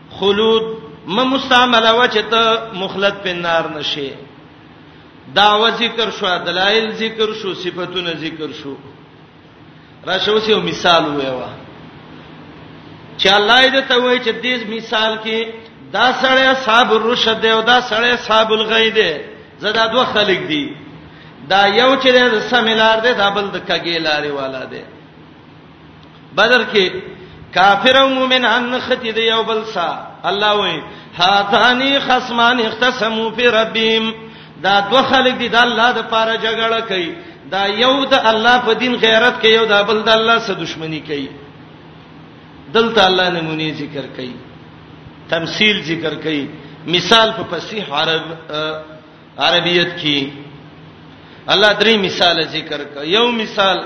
خلود م مستعمله و چې ته مخلد په نار نشي داوا ذکر شو دلایل ذکر شو صفاتونه ذکر شو راشو سیو مثال ویوا چې الله دې ته وایي چې دې مثال کې دا سړی صاحب الرشد دی او دا سړی صاحب الغی دی زدا دوه خلک دي دا یو چې د سملار دی دا بل د کګی لارې والا دی بدر کې کافر او مؤمنان ختی دی یو بل سا الله وای هاتانی خصمان اختصموا فی ربهم دا دوه خلک دي د الله د پاره جګړه کوي دا یو د الله په دین غیرت کوي یو د بل د الله سره دښمنی کوي دلته الله نمونه ذکر کوي تمثيل ذکر کوي مثال په فصیح عرب عربیت کې الله درې مثال ذکر کوي یو مثال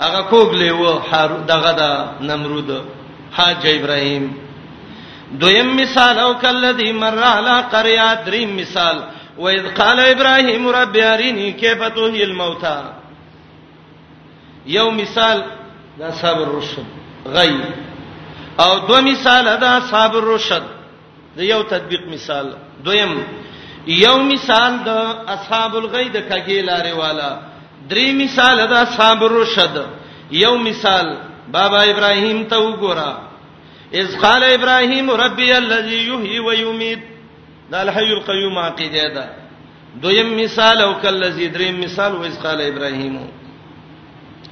هغه کوګ لیو هر دغه د نمرود حاج ابراهیم دویم مثال او کلذي مر علی قريه دریم مثال و اذ قال ابراهيم رب اريني كيف تحيي الموتى یو مثال دا صبر رشد غي او دو مثال دا صبر رشد د یو تطبیق مثال دویم یو مثال د اصحاب الغید کګی لارې والا درې مثال د اصحاب الرشد یو مثال بابا ابراهیم ته وګوره اذ قال ابراهیم ربي الذي يحيي ويميت دا الحي القيوم عقیده ده دویم مثال او کلذي دریم مثال و اذ قال ابراهیم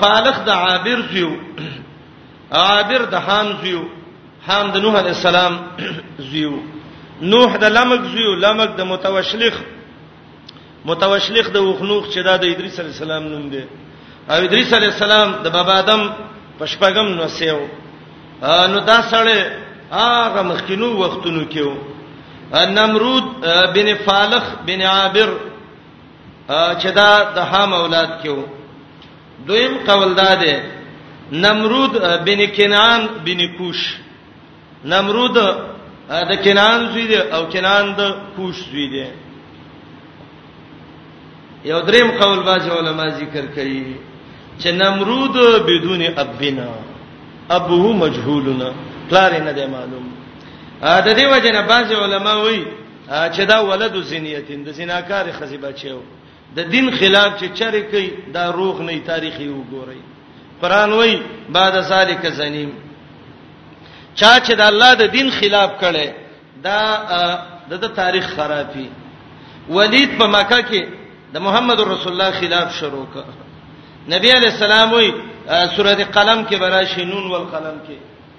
پالخ د عابر زیو عابر د حام زیو حام د نوح علی السلام زیو نوح د لمک زیو لمک د متوشلخ متوشلخ د وخنوخ چې دا د ادریس علی السلام نوم دی او ادریس علی السلام د بابا آدم پشپغم نو سیو نو دا سړی هغه مخکینو وختونو کې و نمرود بن فالخ بن عابر چې دا د حام اولاد کېو دویم قول دا دی نمرود بن کنعان بن کوش نمرود د کنعان زوی دی او کنعان د کوش زوی دی یو دریم قول باز علماء ذکر کوي چې نمرود بدون ابنا ابوه مجهولنا پلار نه دی معلوم د دې وجنه باز علماء وایي چې دا ولد زنیتین د زناکار خزی بچیو د دین خلاف چې چرې کوي دا روغ نه تاریخي وګوري قران وای بعد ذالک زنیم چا چې د الله د دین خلاف کړي دا د تاریخ خرابي ولید په مکه کې د محمد رسول الله خلاف شروع کړ نبی علی السلام وی سورۃ قلم کې براشي نون والقلم کې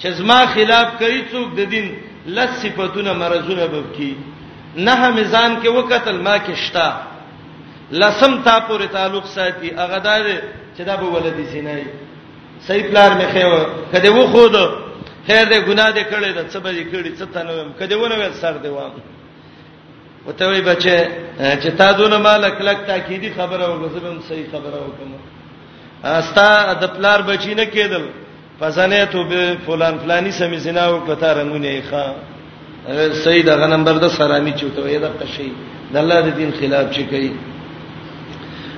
چې زما خلاف کوي څوک د دین لس صفاتونه مرزونه ببکی نه میزان کې وکتل ما کې شتا لسم تا پورې تعلق ساتي هغه دار چې دا به ولدي سینای صحیح پلار مې خو کده و خود خیر دې ګناه دې کړې ده څه به دې کړې څه تنوم کده ونه ول سر دې وام وته وی بچي چې تا دونه مال کلک تاکیدی خبره او غزبم صحیح خبره وکم استا د پلار بچی نه کېدل فزنیتو به فلان فلانی سمې زنا او پتا رنگونه ښا سید هغه نمبر د سرامي چوتو یې د قشي د الله د دین خلاف چي کوي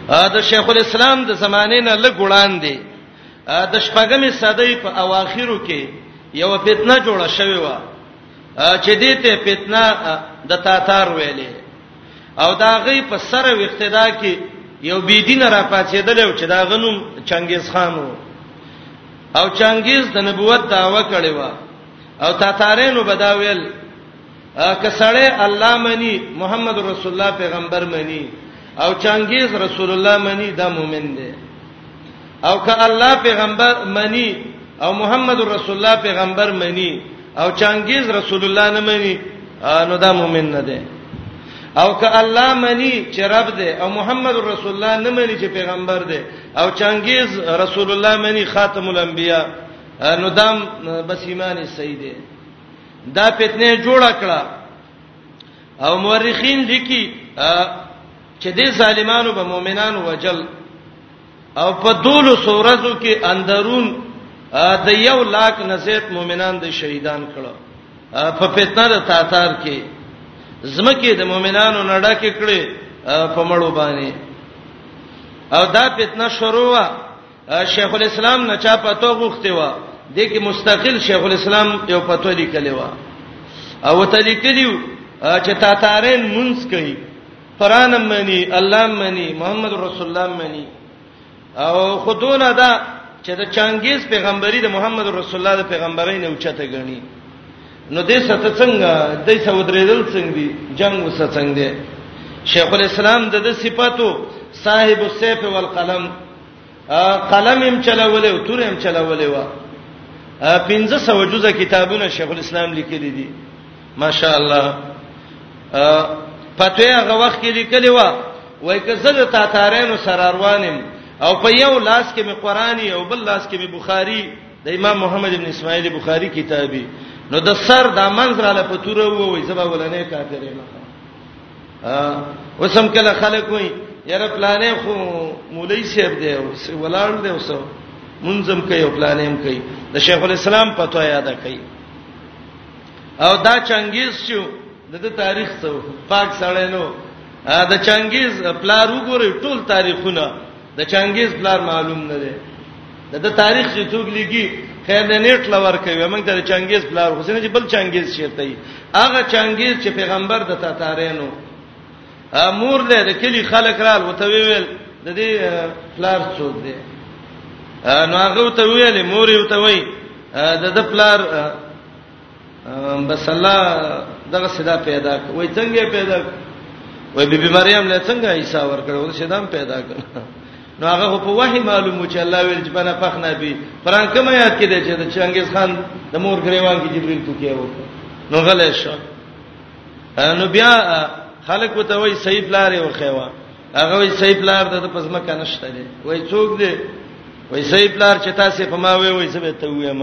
ا د شیخ الاسلام د زمانه نه لګ وړاندې د شپږمې صدۍ په اواخرو کې یو فتنه جوړه شوې و چې دې ته فتنه د تاتار ویلې او دا غي په سر او اقتدا کې یو بی دین را پاتېدل او چې دا غنوم چنګیز خان وو او چنګیز د نبوت داوا کړی و او تاتارینو بداویل کسړې الله منی محمد رسول الله پیغمبر منی او چنګیز رسول الله منی دا مؤمن دی او که الله پیغمبر منی او محمد رسول الله پیغمبر منی او چنګیز رسول الله نه منی نو دا مؤمن نه دی او که الله منی چې رب دی او محمد رسول الله نه منی چې پیغمبر دی او چنګیز رسول الله منی خاتم الانبیا نو دا بس ایمان صحیح دی دا فتنه جوړ کړه او مورخین لیکي چې دې ظالمانو به مؤمنانو وجل او په دولو سورزو کې اندرون د یو لاک نزيت مؤمنان د شهیدان کړو په فتنه د تاتار کې زمکه د مؤمنانو نړه کې کړې په مړو باندې او دا فتنه شروع وا شیخ الاسلام نه چا پتو غوښته وا د کې مستقل شیخ الاسلام یو پتو لیکلی وا او ته لیکلیو چې تاتارین منځ کوي قران منی الله منی محمد رسول الله منی او خودونه دا چې د چنګیز پیغمبري د محمد رسول الله د پیغمبري نه اوچته غني نو دې ست څنګه دې سودریدل څنګه دي جنگ وس څنګه دي شیخ الاسلام د صفاتو صاحب السيف والقلم قلم هم چلولې او تور هم چلولې و 1500 جزء کتابونه شیخ الاسلام لیکلي دي ماشاء الله پته هغه وخت کې لیکلي و وای که زه د تاتارینو سره روانم او په یو لاس کې می قرآنی او بل لاس کې می بخاری د امام محمد ابن اسماعیل بخاری کتابي نو د سر د منځ را لپاره تور وو وای زبا ولنه کافر نه وسم کله خلک وای یاره پلانې خو مولوی صاحب دی او ولاړ دی اوسو منظم کوي او پلانې هم کوي د شیخ الاسلام پتو یاد کوي او دا چنګیز شو د تاریخ څو پاک سړی نو دا چنګیز پلا وګوري ټول تاریخونه د چنګیز پلار معلوم نه دی د د تاریخ چې څوک لیکي خیر د نیټ لور کوي موږ ته چنګیز پلار حسین چې بل چنګیز شیرته ای هغه چنګیز چې پیغمبر د تاتارینو امور له د کلی خلک رال وته ویل د دې پلار څوک دی نو هغه ته ویل مور یو ته وای د د پلار بس الله دغه صدا پیدا وای څنګه پیدا وای بیبي مریم له څنګه عیسی ورکړو صدا پیدا کړ نو هغه په وحی معلومو چې الله ویل چې بنا پخ نه بي پران کوم یاد کې دی چې د چنګیز خان د مور غریوان کې جبريل تو کې وو نو غلې شو نو بیا خلک وته وای صحیح پلار یې وخیوا هغه وای صحیح پلار د پزما کنهشته دی وای څوک دی وای صحیح پلار چې تاسو په ما وای وای زه به ته وایم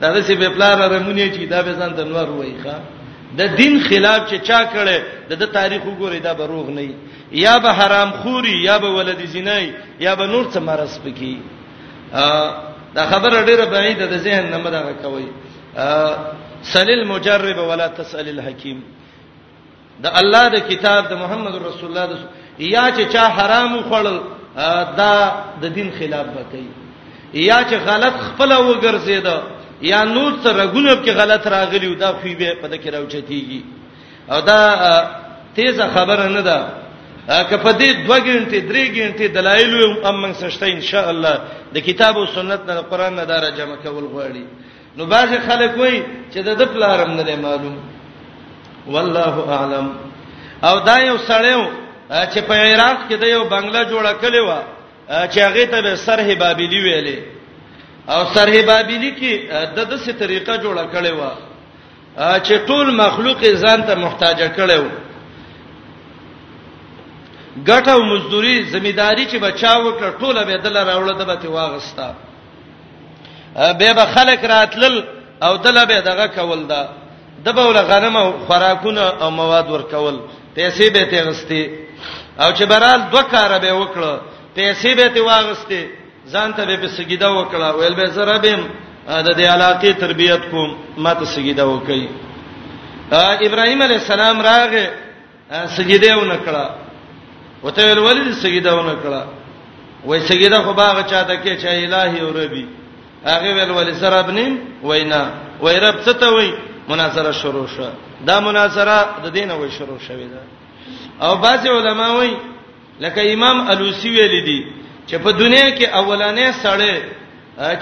دا د سی به پلار رمونی چی دا به ځان تنور وای ښا د دین خلاف چې چا کړي د د تاریخ وګوري دا بروغ نه یا به حرام خوري یا به ولدی زینای یا به نور څه مرز پکې دا خبره ډیره بعیده د ذهن نه مده کوي سلیل مجرب ولا تسال الحکیم د الله د کتاب د محمد رسول الله د یا چې چا حرام خوړل دا د دین خلاف وکړي یا چې غلط خپل وګرځید یا نور څه رګونه کې غلط راغلی او دا خو به په دکې راوچتیږي او دا تیزه خبره نه ده که په دې 2 غنټې 3 غنټې دلایل هم موږ سشته ان شاء الله د کتاب او سنت نه قران نه دار جمع کول غواړي نو باز خلک وای چې د پلارم نه معلوم والله اعلم او دا یو سړیو چې په عراق کې د یو بنگله جوړه کړې و چې هغه ته به سرح بابلی ویلې او سرح بابلی کې د دسه طریقه جوړه کړې و چې ټول مخلوق ځان ته محتاج کړي و ګټه او مزدوري زمیداری چې بچاو کړ ټوله به دل راوړل د بته واغستا به به خلک راتلل او دله به دغه کول دا د بوله غنم او خوراکونه او مواد ورکول پیسې به ته غستې او چې برال دوه کار به وکړه پیسې به ته واغستې ځان ته به سګیدا وکړه ویل به زره بهم د دې علاقې تربیت کوم ماته سګیدا وکړي ابراهيم عليه السلام راغه سجده ونه کړه وته ویل ولې سجده ونه کړه وای سجده خو باغ چاته کې چې الہی او ربي هغه ویل ولې سره بنیم وینا وای رب څه ته وای مناظره شروع شو دا مناظره د دینه وای شروع شوې ده او بعض علما وای لکه امام الوسی ویل دي چې په دنیا کې اولانې سړی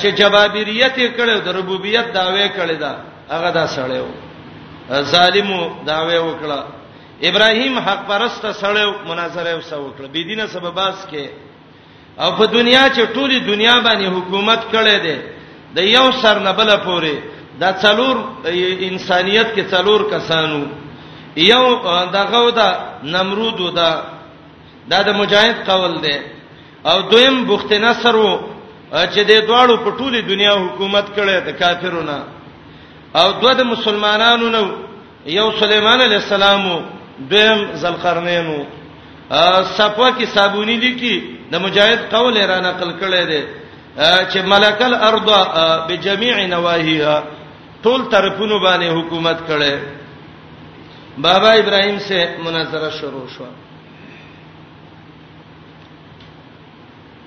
چې جبابریت کړو د ربوبیت داوی کړی دا هغه دا سړی و ظالمو داوی وکړه ابراهیم حق پرسته سړی مناظره وسه وکړه بی دینه سبباس کې او په دنیا چې ټولي دنیا باندې حکومت کړی دی د یو سر نه بل پورې دا څلور انسانیت کې څلور کسانو یو دغه دا نمرود دا دا د مجاهد قول دی او دویم بخت نصر وو چې د دواړو په ټوله دنیا حکومت کړي د کافرونو او دوه د مسلمانانو نو یو سليمان عليه السلام دویم ذلقرنین صفه کې صابونی لیکي د مجاهد قول را نقل کړي دي چې ملک الارض بجميع نواهيها ټول طرفونو باندې حکومت کړي بابا ابراهيم سے مناظره شروع شو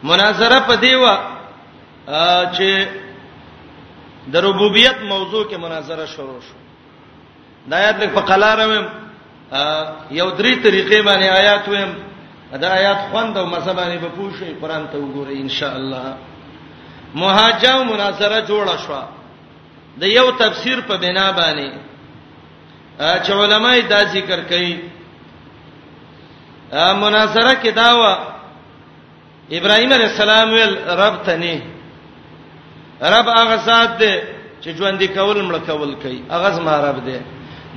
مناظره په دیوا چې د ربوبیت موضوع کې مناظره شروع شو دا آیات لک په قلار ویم یو درې طریقې باندې آیات ویم دا آیات خوند او مزه باندې به پوښي قران ته وګورئ ان شاء الله مهاجم مناظره جوړه شو د یو تفسیر په بنا باندې چې علماي دا ذکر کوي مناظره کې دا و ابراهيم عليه السلام ویل رب ته نه رب هغه ذات دی چې ژوند کول مړ کول کوي هغه زما رب دی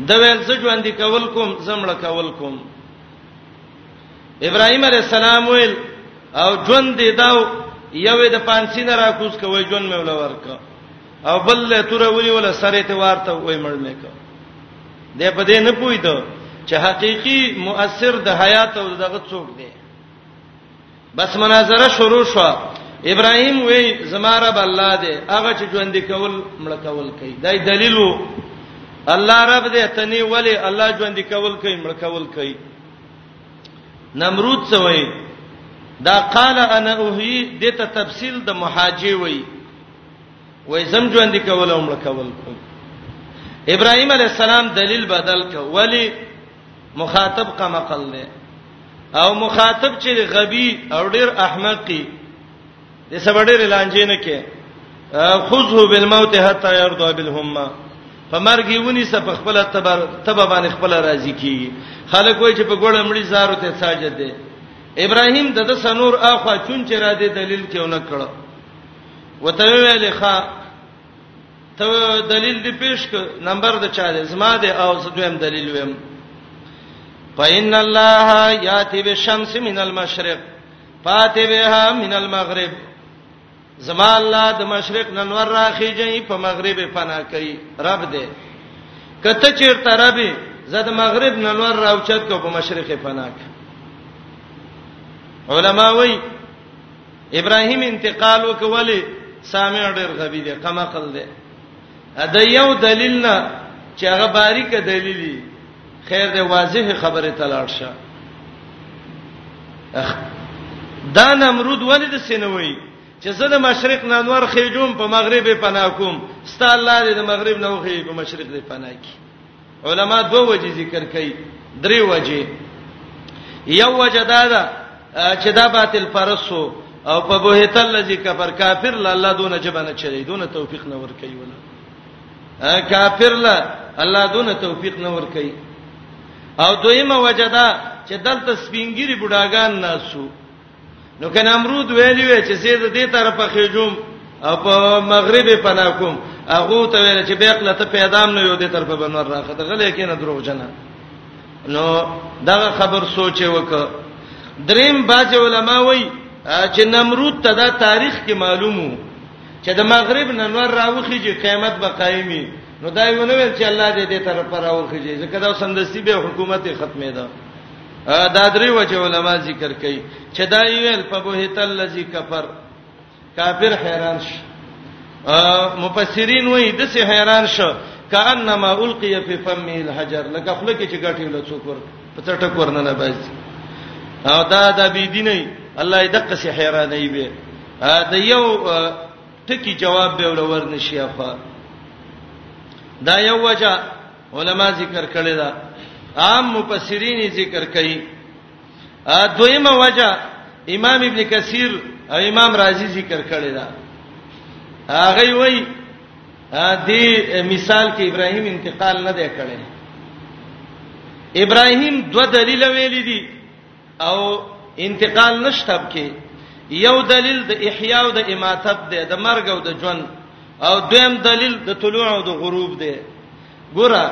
د ویل څه ژوند کول کوم زمړ کول کوم ابراهيم عليه السلام ویل او ژوند دی داو یوې د پانسی نه راکوس کوي ژوند مې ولا ورکا او بل له تور ولي ولا سره ته وارته وای مړ مې کا دې په دې نه پوي ته چې حقيقي مؤثر د حیات او دغه څوک دی بس مناظره شروع شو ابراهيم وی زما رب الله دې هغه چې ژوند کول مړ کول کوي دای دلیلو الله رب دې تني ولی الله ژوند کول کوي مړ کول کوي نمرود څه وای دا قال انا اوهی دته تفصیل د محاجی وای وای زم ژوند کول او مړ کول کوي ابراهيم عليه السلام دلیل بدل ک ولی مخاطب کا مقل نه او مخاطب چې غبي او ډیر احمقي د سبډیر لانجې نه کې خذه بالموت حتا يرضى بالهمه فمرګي ونی سپ خپل تبر تب باندې خپل راضي کیږي خلک وای چې په ګوړه مړی زارو ته ساجد دي ابراهيم د د سنور اخوا چون چې را دي دلیل کې ونه کړو وته ویلې ښا ته دلیل دی پیش ک نمبر د چا دی زما دی او زدویم دلیل ویم فإن الله یاتی بالشمس من المشرق فاتی بها من المغرب زما الله د مشرق ننور راخیږي په مغرب پنا کوي رب دې کته چیرته رب زد مغرب ننور راوچت کو په مشرق پنا کوي علما وایي ابراهيم انتقال وکولې سامع ډېر غبي دی قمقل دی دا یو دلیل نه چې هغه باریک دلیل دی خیر دی واضح خبره تلاړ شه دا نمرود ولې د سینوي چې زه د مشرق نه انور خېجوم په مغرب پناه کوم ستا الله دې د مغرب نه وخی په مشرق دې پناه کی علما دوه وجې ذکر کوي درې وجې یو وجه دا ده چې دا باطل پرسو او په بوهت الذی کفر کافر لا الله دونه جبنه چلی دونه توفیق نه ور کوي ولا کافر لا الله دونه توفیق نه ور کوي او دویمه وجه دا چې دلته سپینګری بډاګان ناسو نو کنه امرود ویلی وی چې زید دې طرفه خېجوم او په مغرب پنا کوم هغه ته ویل چې بیقله ته پیدام نه یو دې طرفه بنور راخه ته غلې کینه دروغ جنا نو دا خبر سوچ وک دریم باج علماء وی چې نمرود ته دا تاریخ کې معلومو چې د مغرب ننور راوخی چې قیامت به قایمي نو دا یو نو ویل چې الله دې دې طرف راوخی چې ځکه دا سندسي به حکومت ختمه ده دا درې وجه علما ذکر کوي چې دا ویل په بهت الذی کفر کافر حیران شي مفسرین وایي د سه حیران شو کانما القی فی فمه الحجر لکه خپل کې چې غټي له څوکور په څټه کورنه نه باسي او دا د بی دیني الله یې دقه سه حیران ای به دا یو ټکی جواب به ولور نشي افا دا یو وجه علما ذکر کړی دا عام مفسرین ذکر کوي ا دویمه وجه امام ابن کثیر او امام رازی ذکر کړی دا هغه وایي دې مثال کې ابراهیم انتقال نه دی کړی ابراهیم دوه دلیل ویل دي او انتقال نشتب کې یو دلیل د احیا او د اماتت دی د مرګ او د ژوند او دویم دلیل د طلوع او د غروب دی ګوره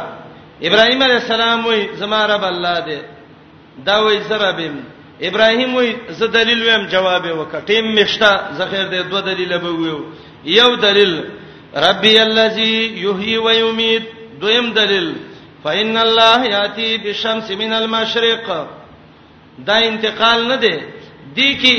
ابراهیم علی السلام وی زما رب الله دی دا وی زربم ابراهیم وی زه دلیل ویم جواب وکړه ټیم مشتا زخیر دی دوه دلیل به ویو یو دلیل ربي الذي يحيي ويميت دویم دلیل فإن الله یاتی بالشمس من المشرق دا انتقال نه دی دی کی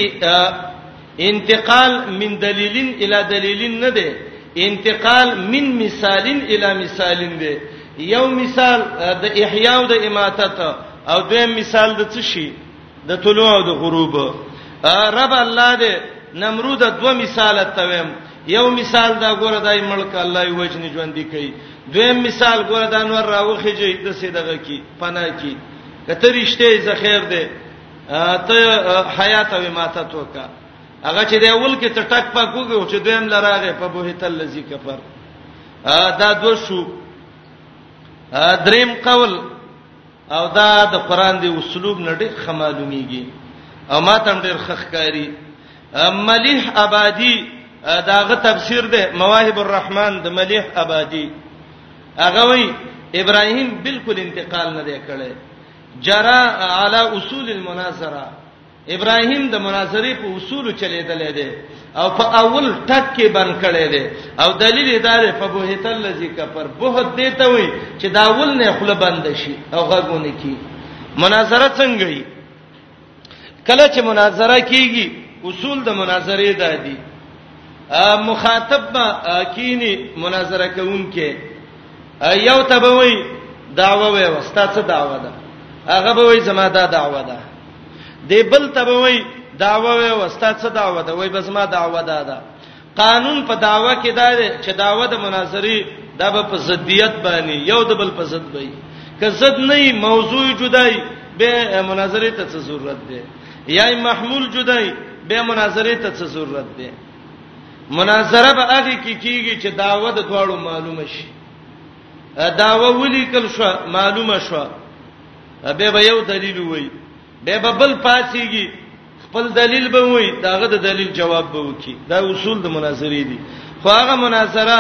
انتقال من دلیلین الی دلیلین نه دی انتقال من مثالین الی مثالین دی یو مثال د احیاء او د اماتت او دویم مثال د څه شي د طلوع او د غروب رب الله دې نمرود دوه مثال ته ویم یو مثال دا ګوره دای ملک الله یې وجنی ژوند دی کوي دویم مثال ګوره د انور راوخی جې د سیدغه کی پنا کی کته رښتې زخیر دی ته حیات او ماته توکا هغه چې دی اول کې ته ټک پک وګو چې دویم لراغه په بوهیت الذی کفر دا دو شو دریم قول او دا د قران دی اسلوب نه ډېر خمالومیږي او ما تم ډېر خخکاری مليح آبادی داغه تفسیر ده مواهب الرحمن د مليح آبادی هغه وی ابراهیم بالکل انتقال نه دی کړی جرا علی اصول المناظره ابراهیم د مناظره په اصول چلیدلې دی او په اول ټک کې بن کړي دي او دلیل دا دی په بوهت الذی کفر بوهت دی ته وي چې دا اول نه خله بند شي او غوونه کی مناظره څنګه وي کله چې مناظره کیږي اصول د مناظره ده دي مخاطب ما کینی مناظره کوونکې یو تبوي دعوه وي وستا څه دعوه ده هغه به وي زما دا دعوه ده دی بل تبوي دعوه وي وستا څه دعوه ده وای بس ما دعوه ده ده قانون په داوا کې دا دی چې داوا د مناظري دا به په ضدیت باندې یو د بل په ضد وي که ضد نه وي موضوع جدای به مناظره ته څه ضرورت دی یا محمول جدای به مناظره ته څه ضرورت دی مناظره به هغه کې کیږي چې داوا د دواړو معلومه شي داوا ولي کل شو معلومه شو به به یو دلیل وي به بل پاسيږي خپل دلیل به وي داغه د دلیل جواب به وکي دا اصول د مناظرې دي خو هغه مناظره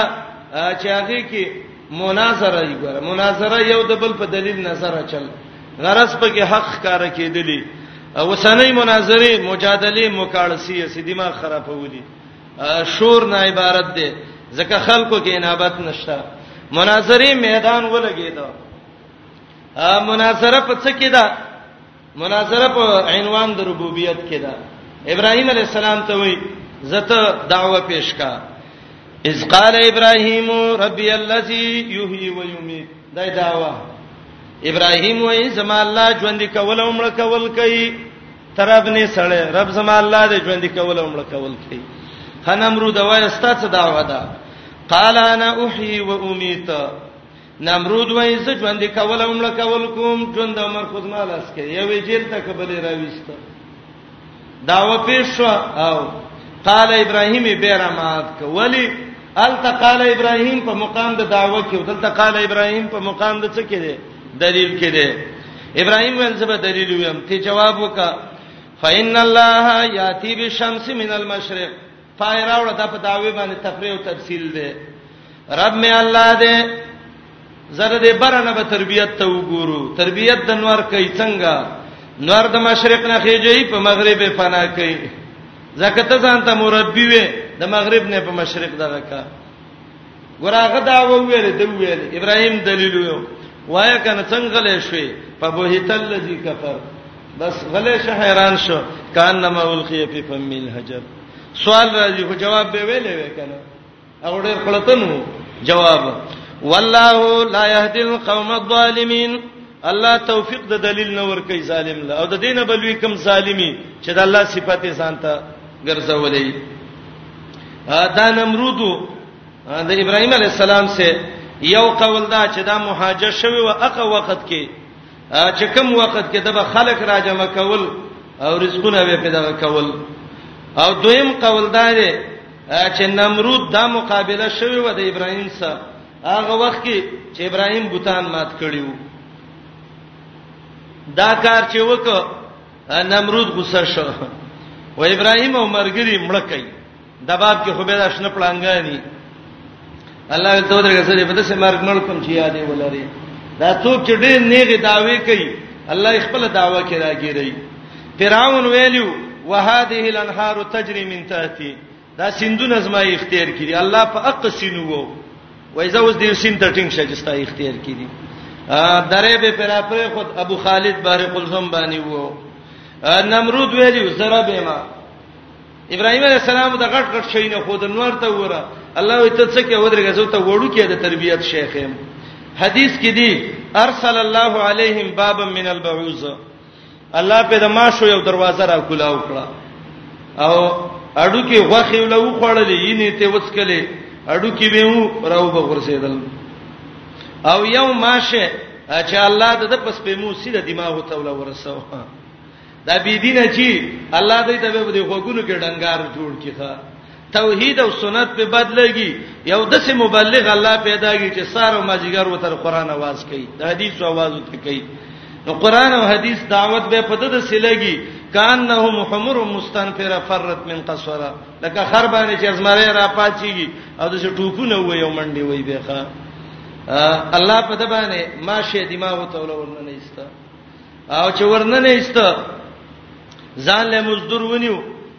چې هغه کې مناظره یې ګره مناظره یو د بل په دلیل نظر چل غرض په کې حق کار کېدلی او سنې مناظره مجادله مکالسی سې دماغ خرابولي شور نه عبارت ده ځکه خلکو کې انابت نشته مناظره میدان ولګېده مناظره په څه کې ده مناظره په عنوان د ربوبیت کې ده ابراهیم علی السلام ته وای زته دعوه پیش کا اذ قال ابراهیم ربی الذی یحیی و یمیت دا دعوه ابراهیم وای زما الله ژوند کول او مړ کول کوي ترب نه سړی رب زما الله دې ژوند کول او مړ کول کوي هنمرو دا وای ستاسو دعوه ده قال انا احیی و امیت نمرود وای زه ژوند کول او مړ کول کوم ژوند او مر خود مال اس کې یوې جیل ته کبلې راويسته داو پیښو او قال ابراهیم بیره مات کولی الته قال ابراهیم په مقام د دعوه کې دلته قال ابراهیم په مقام د څه کې دی دلیل کې دی ابراهیم ول زبر دلیل ویم ته جواب وکا فإن الله یاتی بالشمس من المشرق پای راوړه دا په داوی باندې تفریح او تفصیل دی رب می الله دې زره دې برنه به تربیت ته وګورو تربیت د نور کوي څنګه نور د مشرق نه خېږي په مغرب فنا کوي زکه ته ځان ته مربي وې د مغرب نه په مشرق دغه کا ګراغه دا وویل دی ویل ابراهیم دلیل یو وای کنه څنګه لې شوې په بوهیت الذی کفر بس غلې شه حیران شو کان نما الخی فی فم الحجر سوال راځي خو جواب به ویلې وکنه او ډېر خلتنو جواب والله لا يهدي القوم الظالمين الله توفیق د دلیل نه ور کوي ظالم له او د دینه بلوي کم ظالمي چې د الله صفاته ځانته ګرځولې دا نمرود د ابراهيم عليه السلام سره یو قول دا چې دا مهاجر شوی و هغه وخت کې چې کوم وخت کې د خلک راجمه کول او رزقونه به پیدا کول او دویم قول دا دی چې نمرود دا مقابله شوی و د ابراهيم سره هغه وخت کې چې ابراهيم بوتان مات کړیو دا کار چې وکړ نمرود غوسه شو و ابراهيم او مرګري مړکای دباب کې خو به داش نه پړانګانی الله ته درګه سره په داسې مرګ مړ کوم چې یادې ولري دا څوک چې ډېر نیغه داوي کوي الله خپل داوا کې راګیری فرعون ویلو وهذه الانهار تجري من تحتي دا سندونه زما اختیار کړي الله په اق سینو وو وای زه اوس دې سین ته ټینګ شې چې ستا اختیار کړي درې به پر اپره خود ابو خالد بار قلزم باندې وو نمرود ویلی زره به ما ابراهيم عليه السلام د غټ غټ شي نه خود نور ته وره الله وي ته څه کې ودرګه زو ته وړو کې د تربيت شیخ حدیث کې دی ارسل الله عليهم بابا من البعوث الله په دما شو یو دروازه را کولا وکړه او اډو کې غوخي ولو خړلې یینې ته وڅکلې اډو کې به و راو به ورسېدل او یو ماشه چې الله د پس په مو سیده دماغ ته ولا ورسو دا بی دینه چې الله دې ته به د غوګونو کې ډنګار جوړ کیخه توحید او سنت په بدلږي یو دسه مبلغ الله پیدا کی چې سارو ماجیګر وتر قران आवाज کوي د حدیث आवाज وته کوي نو قران او حدیث دعوت به په دغه سلګي کانهم حمر مستنفره فرت من قصره لکه خر باندې چې ازمره را پاتېږي او د ټوپونه وې یو منډي وې به ښا الله په دې باندې ماشه دماغ ته ولورنه نه ایسته او چې ورنه نه ایسته ځان له مزدور ونیو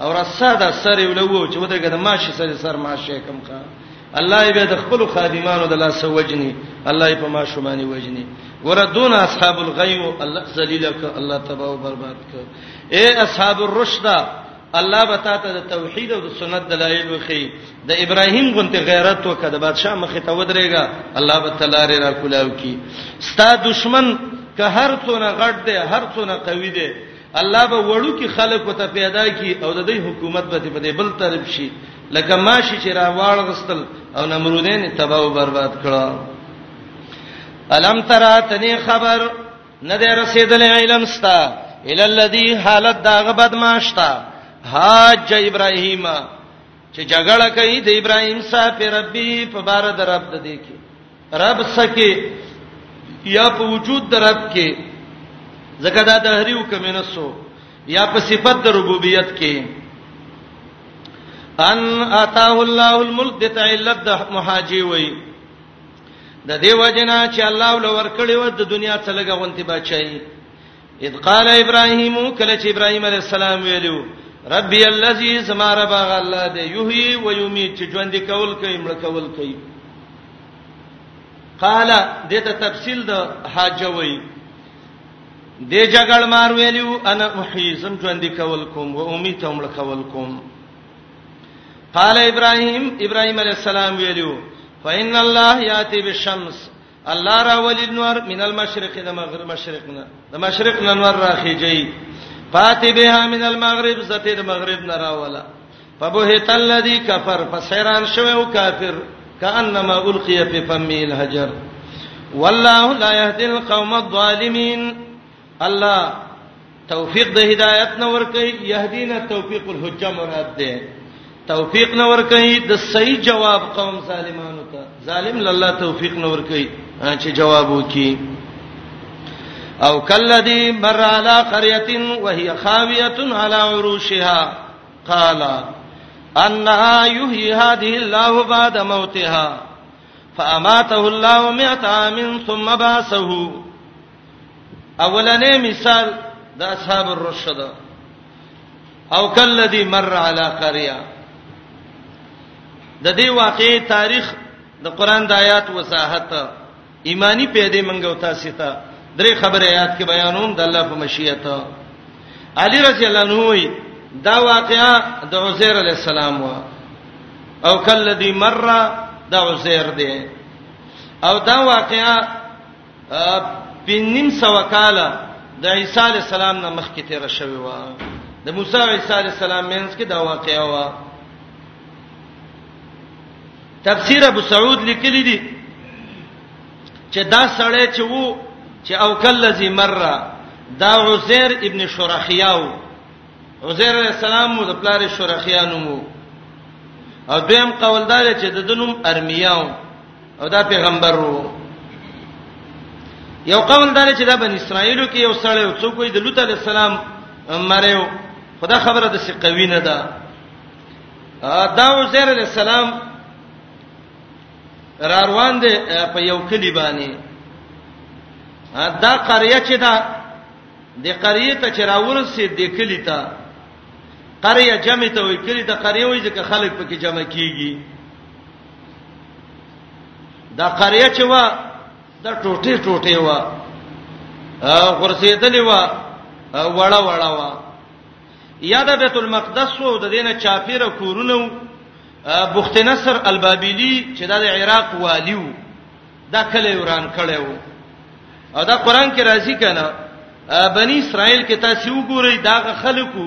او رسا دا سر یو لوو چې ودرګه د ماشي سره سر ماشه کم کا الله یې د خپل خادمانو د لاس وجني الله یې په ما شومانی وجني ګوره دون اصحاب الغیو الله ذلیل ک الله تبا او برباد ک اے اصحاب الرشد الله بتا ته د توحید او د سنت دلایل وخی د ابراهیم غونته غیرت وکړه د بادشاہ مخ ته ودرېګا الله به تلاره را کولاو کی ستا دشمن که هر څونه غټ دی هر څونه قوي دی الله به وړو کې خلق وته پیدا کی او د دې حکومت به په دې بل طرف شي لکه ماشي چې را واړ غستل او نمرودین تباہ او برباد کړه الم ترى تني خبر نه دې رسیدل علم ستا ال الذي حالت دا غبد ماشتا حاج ابراهیم چې جګړه کوي د ابراهیم صاحب ربي په بار درب د دې کې رب سکه یا په وجود د رب کې زکه دا د هری حکم نه سو یا په صفت د ربوبیت کې ان اتاه الله الملک د تعلت د محاجی وای د دیو جنا چې الله ول ورکړی و د دنیا څلګه غونتی بچای اذ قال ابراهيم کله چې ابراهيم عليه السلام ویلو ربي الذي سما رب الله دې يحيي و يميت چې ژوند کول کوي مړ کول کوي قال دته تفصیل د حاجوي دې جګړ مار ویلو انا محيي زم ژوند کول کوم و اميت مړ کول کوم قال ابراهيم ابراهيم عليه السلام ویلو فإن الله ياتي بالشمس الله را ولي النور من المشرق الى المغرب مشرقنا د مشرق راخي جاي فاتي بها من المغرب زته المغرب نرا ولا فبهت الذي كفر فسيران شوه وكافر كانما القي في فم الحجر والله لا يهدي القوم الظالمين الله توفیق د هدایت نه ور کوي يهدینا توفیق الحجه مراد ده توفیق نه ور کوي د صحیح جواب قوم ظالمانو ته ظالم لله توفیق نه ور کوي چې جواب وکي او کلذي مر على قريه وهي خاويه على عروشها قال انها يحيي هذه الله بعد موتها فاماته الله مئة عام ثم بعثه اولنې مثال د اصحاب الرشد او کلذي مر علی قريه د دې واقعي تاریخ د قران د آیات وساحت ایمانی پیدا منګو تاسو ته درې خبره آیات کې بیانوم د الله په مشیت علی رضی الله عنه وی دا واقعا د عزیر علی السلام وا او کلذي مر دا عزیر دی او دا واقعا په نیم سو کال د عیسی علی السلام نه مخکې تیر شوی و د موسی او عیسی علی السلام مینس کې دا واقعا و تفسیر ابو سعود لیکلی دی چې دا سړی چې وو چې او کلذي مره دا عزیر ابن شرخیاو عزیر علیہ السلام د پلار شرخیانو مو او دویم قوالدار چې د دنوم ارمیاو او دا پیغمبر وو یو قول دا چې دا بن اسرائیلو کې یو سړی او څوک وي د لوط علی السلام مریو خدا خبره د څه قوی نه ده دا وزیر علی السلام را روان دي په یو کلی باندې دا قريه چې دا د قريه ته چې راورسې د کلی ته قريه جمع ته وي کلی ته قريه وي چې خلک پکې جمع کیږي دا قريه چې وا د ټوټه ټوټه وا غرزیدلې وا وړه وړه وا یاد بیت المقدس وو د دینه چاپیره کورونه بخت نصر البابلی چې د عراق والیو دا کله وران کړو او دا قران کې راځي کنه بنی اسرائیل کې تاسو وګورئ دا خلکو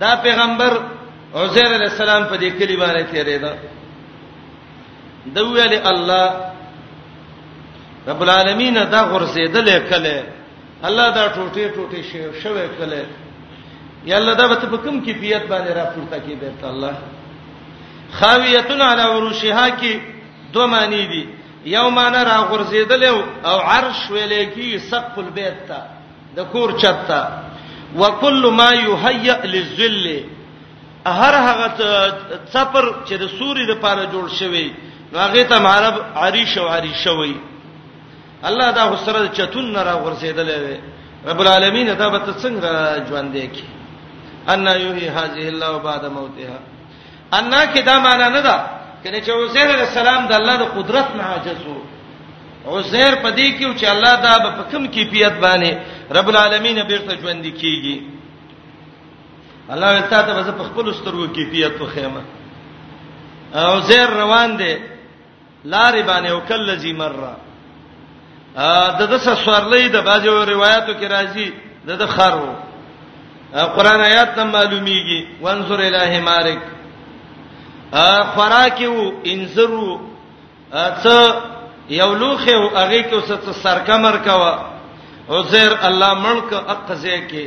دا پیغمبر عزیر علی السلام په دې کلی باندې تیرېده د ویل الله رب العالمین دا غرزیدل کله الله دا ټوټه ټوټه شی شوه کله یا الله دا به په کوم کیفیت باندې را پورته کی بیت الله خاویتن علی عروشها کی دو معنی دي یو معنی را غرزیدل او عرش ویلې کی سقف البیت ته د کور چرته وکل ما یهیئ للذل هر هغه څپر چې د سوري د پاره جوړ شوی نو هغه ته عرب عریش او عریش وی الله دا حسره چتون نه را ورسېدل وی رب العالمین دا به څنګه ژوند دی کی ان یحیی هذه الله بعد موتها الله کې دا معنا نه ده کله چې عزیر علی السلام د الله د قدرت نه عاجز وو عزیر په دې کې چې الله دا په کوم کیفیت باندې رب العالمین بیرته ژوند کیږي الله ولتا ته بس په خپل سترګو کیفیت په خیمه عزیر روان دی لارې باندې او کلذي مره د د سوارلې د باجو روایتو کې راځي د د خرو قران آیات نه معلومیږي وانظر الہ مارک خوراکیو انذرو څه یو لوخه او هغه کې اوس څه سرکمر کوا عزیر الله ملک اقزه کې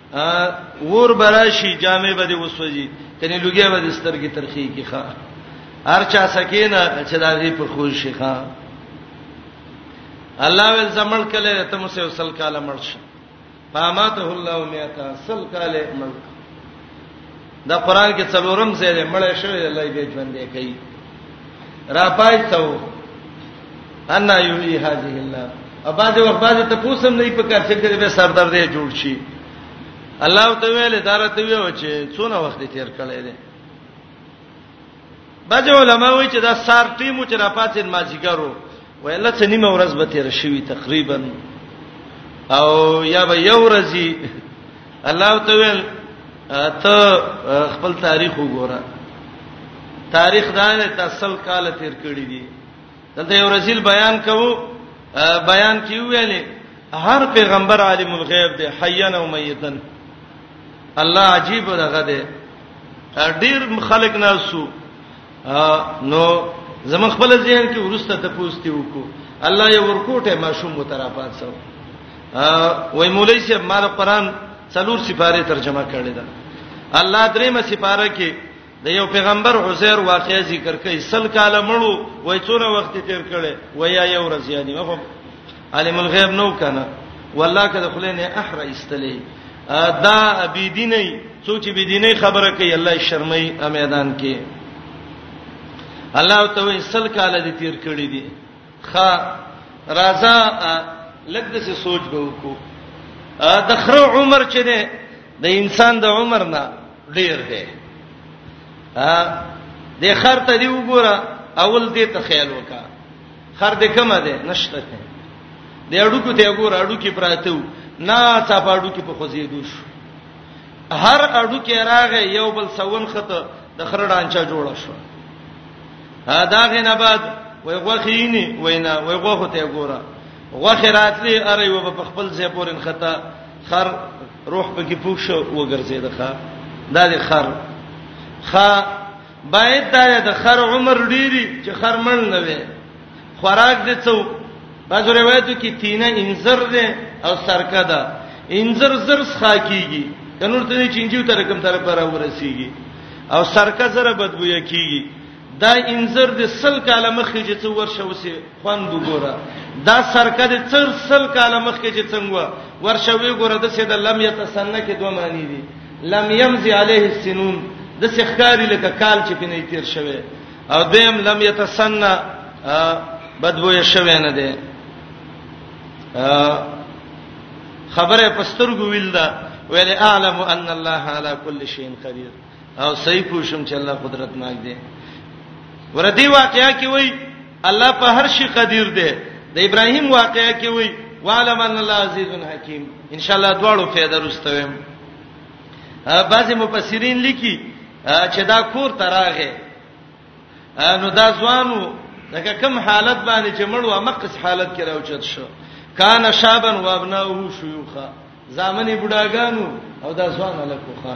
ور براشي جامې به دې وسوځي کني لګیا به دې سترګې ترخی کی ښا هر چا سکینه چې دا غي په خوش شي ښا الله ول زمل کله ته مو سه وصل کاله مرش فاماته الله میاتا سل کاله ملک دا قران کې څلورم ځای دی مړ شوی الله یې ژوند دی کوي را پای ته ان یحیی هذه الله اباده وخت باندې ته پوسم نه په کار څنګه به سردار دی جوړ شي الله تعالی دارته ویو چې څونه وخت تیر کړی دی بعض علما وایي چې دا سار ټیمو چې راپاتین مازیګرو ویله چې نیمه ورځ به تیر شوی تقریبا او یا به یو ورځی الله تعالی ته خپل تاریخ وګوره تاریخ دا نه تسل کال تیر کړی دی دلته یو رسول بیان کوو بیان کیو ویلې هر پیغمبر عالم الغیب دی حینا و میتن الله عجیب دغه دی ډیر خلک ناسو نو زمون خپل ذهن کې ورسته ته پوښتې وکړو الله یې ورکوټه ماشوم مترافات سو وای مولای صاحب مال قران څلور سپاره ترجمه کړی دا الله درېمه سپاره کې د یو پیغمبر عزیر واقعي ذکر کوي سل کاله مړو وای څونه وخت تیر کړي ویا یو ورځ یعنی مخه عالم الغیب نو کنه والله کله خلینه احر استلی دا بی دیني څوک بی دیني خبره کوي الله شرمای امیدان کې الله ته سل کاله دې تیر کړی دي خا رازا لګ د سوچ به وکړو د خره عمر چې ده د انسان د عمر نه ډیر دی ها د خر ته دی وګوره اول دې ته خیال وکا خر دې کمه ده نشته ده د اډو کو ته وګوره اډو کې پراته و نه څه پاډو کې په خوځېدو شو هر اډو کې راغې یو بل سون خته د خر ډانچا جوړ شو ها دا غنه بعد وای غوخینی وینا وای غوخه ته وګوره غوخه راتلی اره و په خپل ځای پورن خطا خر روح پکې پوښ شو وګرځید ښا دا د خر خا باید دا د خر عمر ډیری چې خر مړ نه وي خوراک دې څو بعضو روایتو کې تینه انزر ده او سرکه ده انزر زر ښا کیږي کنور ته نه چینجیو تر کوم طرف پر ورسیږي او سرکه زره بدبوې کیږي دا انزر د سل کاله مخې چې څو ورشه وسی خوند وګوره دا سرکه د څر سل کال مخکې چې څنګه ورشه وی ګوره د سید لم یتسنه کې دوه معنی دي لم یمزی علیه السنون د سخکاری لکه کال چې پینې تیر شوه او دیم لم یتسنه بدبوې شوه نه ده خبره پستر ګویل دا ویل اعلم ان الله علی کل شیء قدیر او صحیح پوښم چې الله قدرت ناک دی وردی واقعیا کې وای الله په هر شي قدیر دی د ابراهیم واقعیا کې وای وعلم ان الله عزیز حکیم ان شاء الله دواړو فائدہ رستوم بعضی مفسرین لیکي چې دا کور تراغه نو دا ځوانو لکه کم حالت باندې چې مړو مقص حالت کې راوچت شو کان شابن وابناه شيوخا زامنې بډاګانو او دا ځوان الکوخه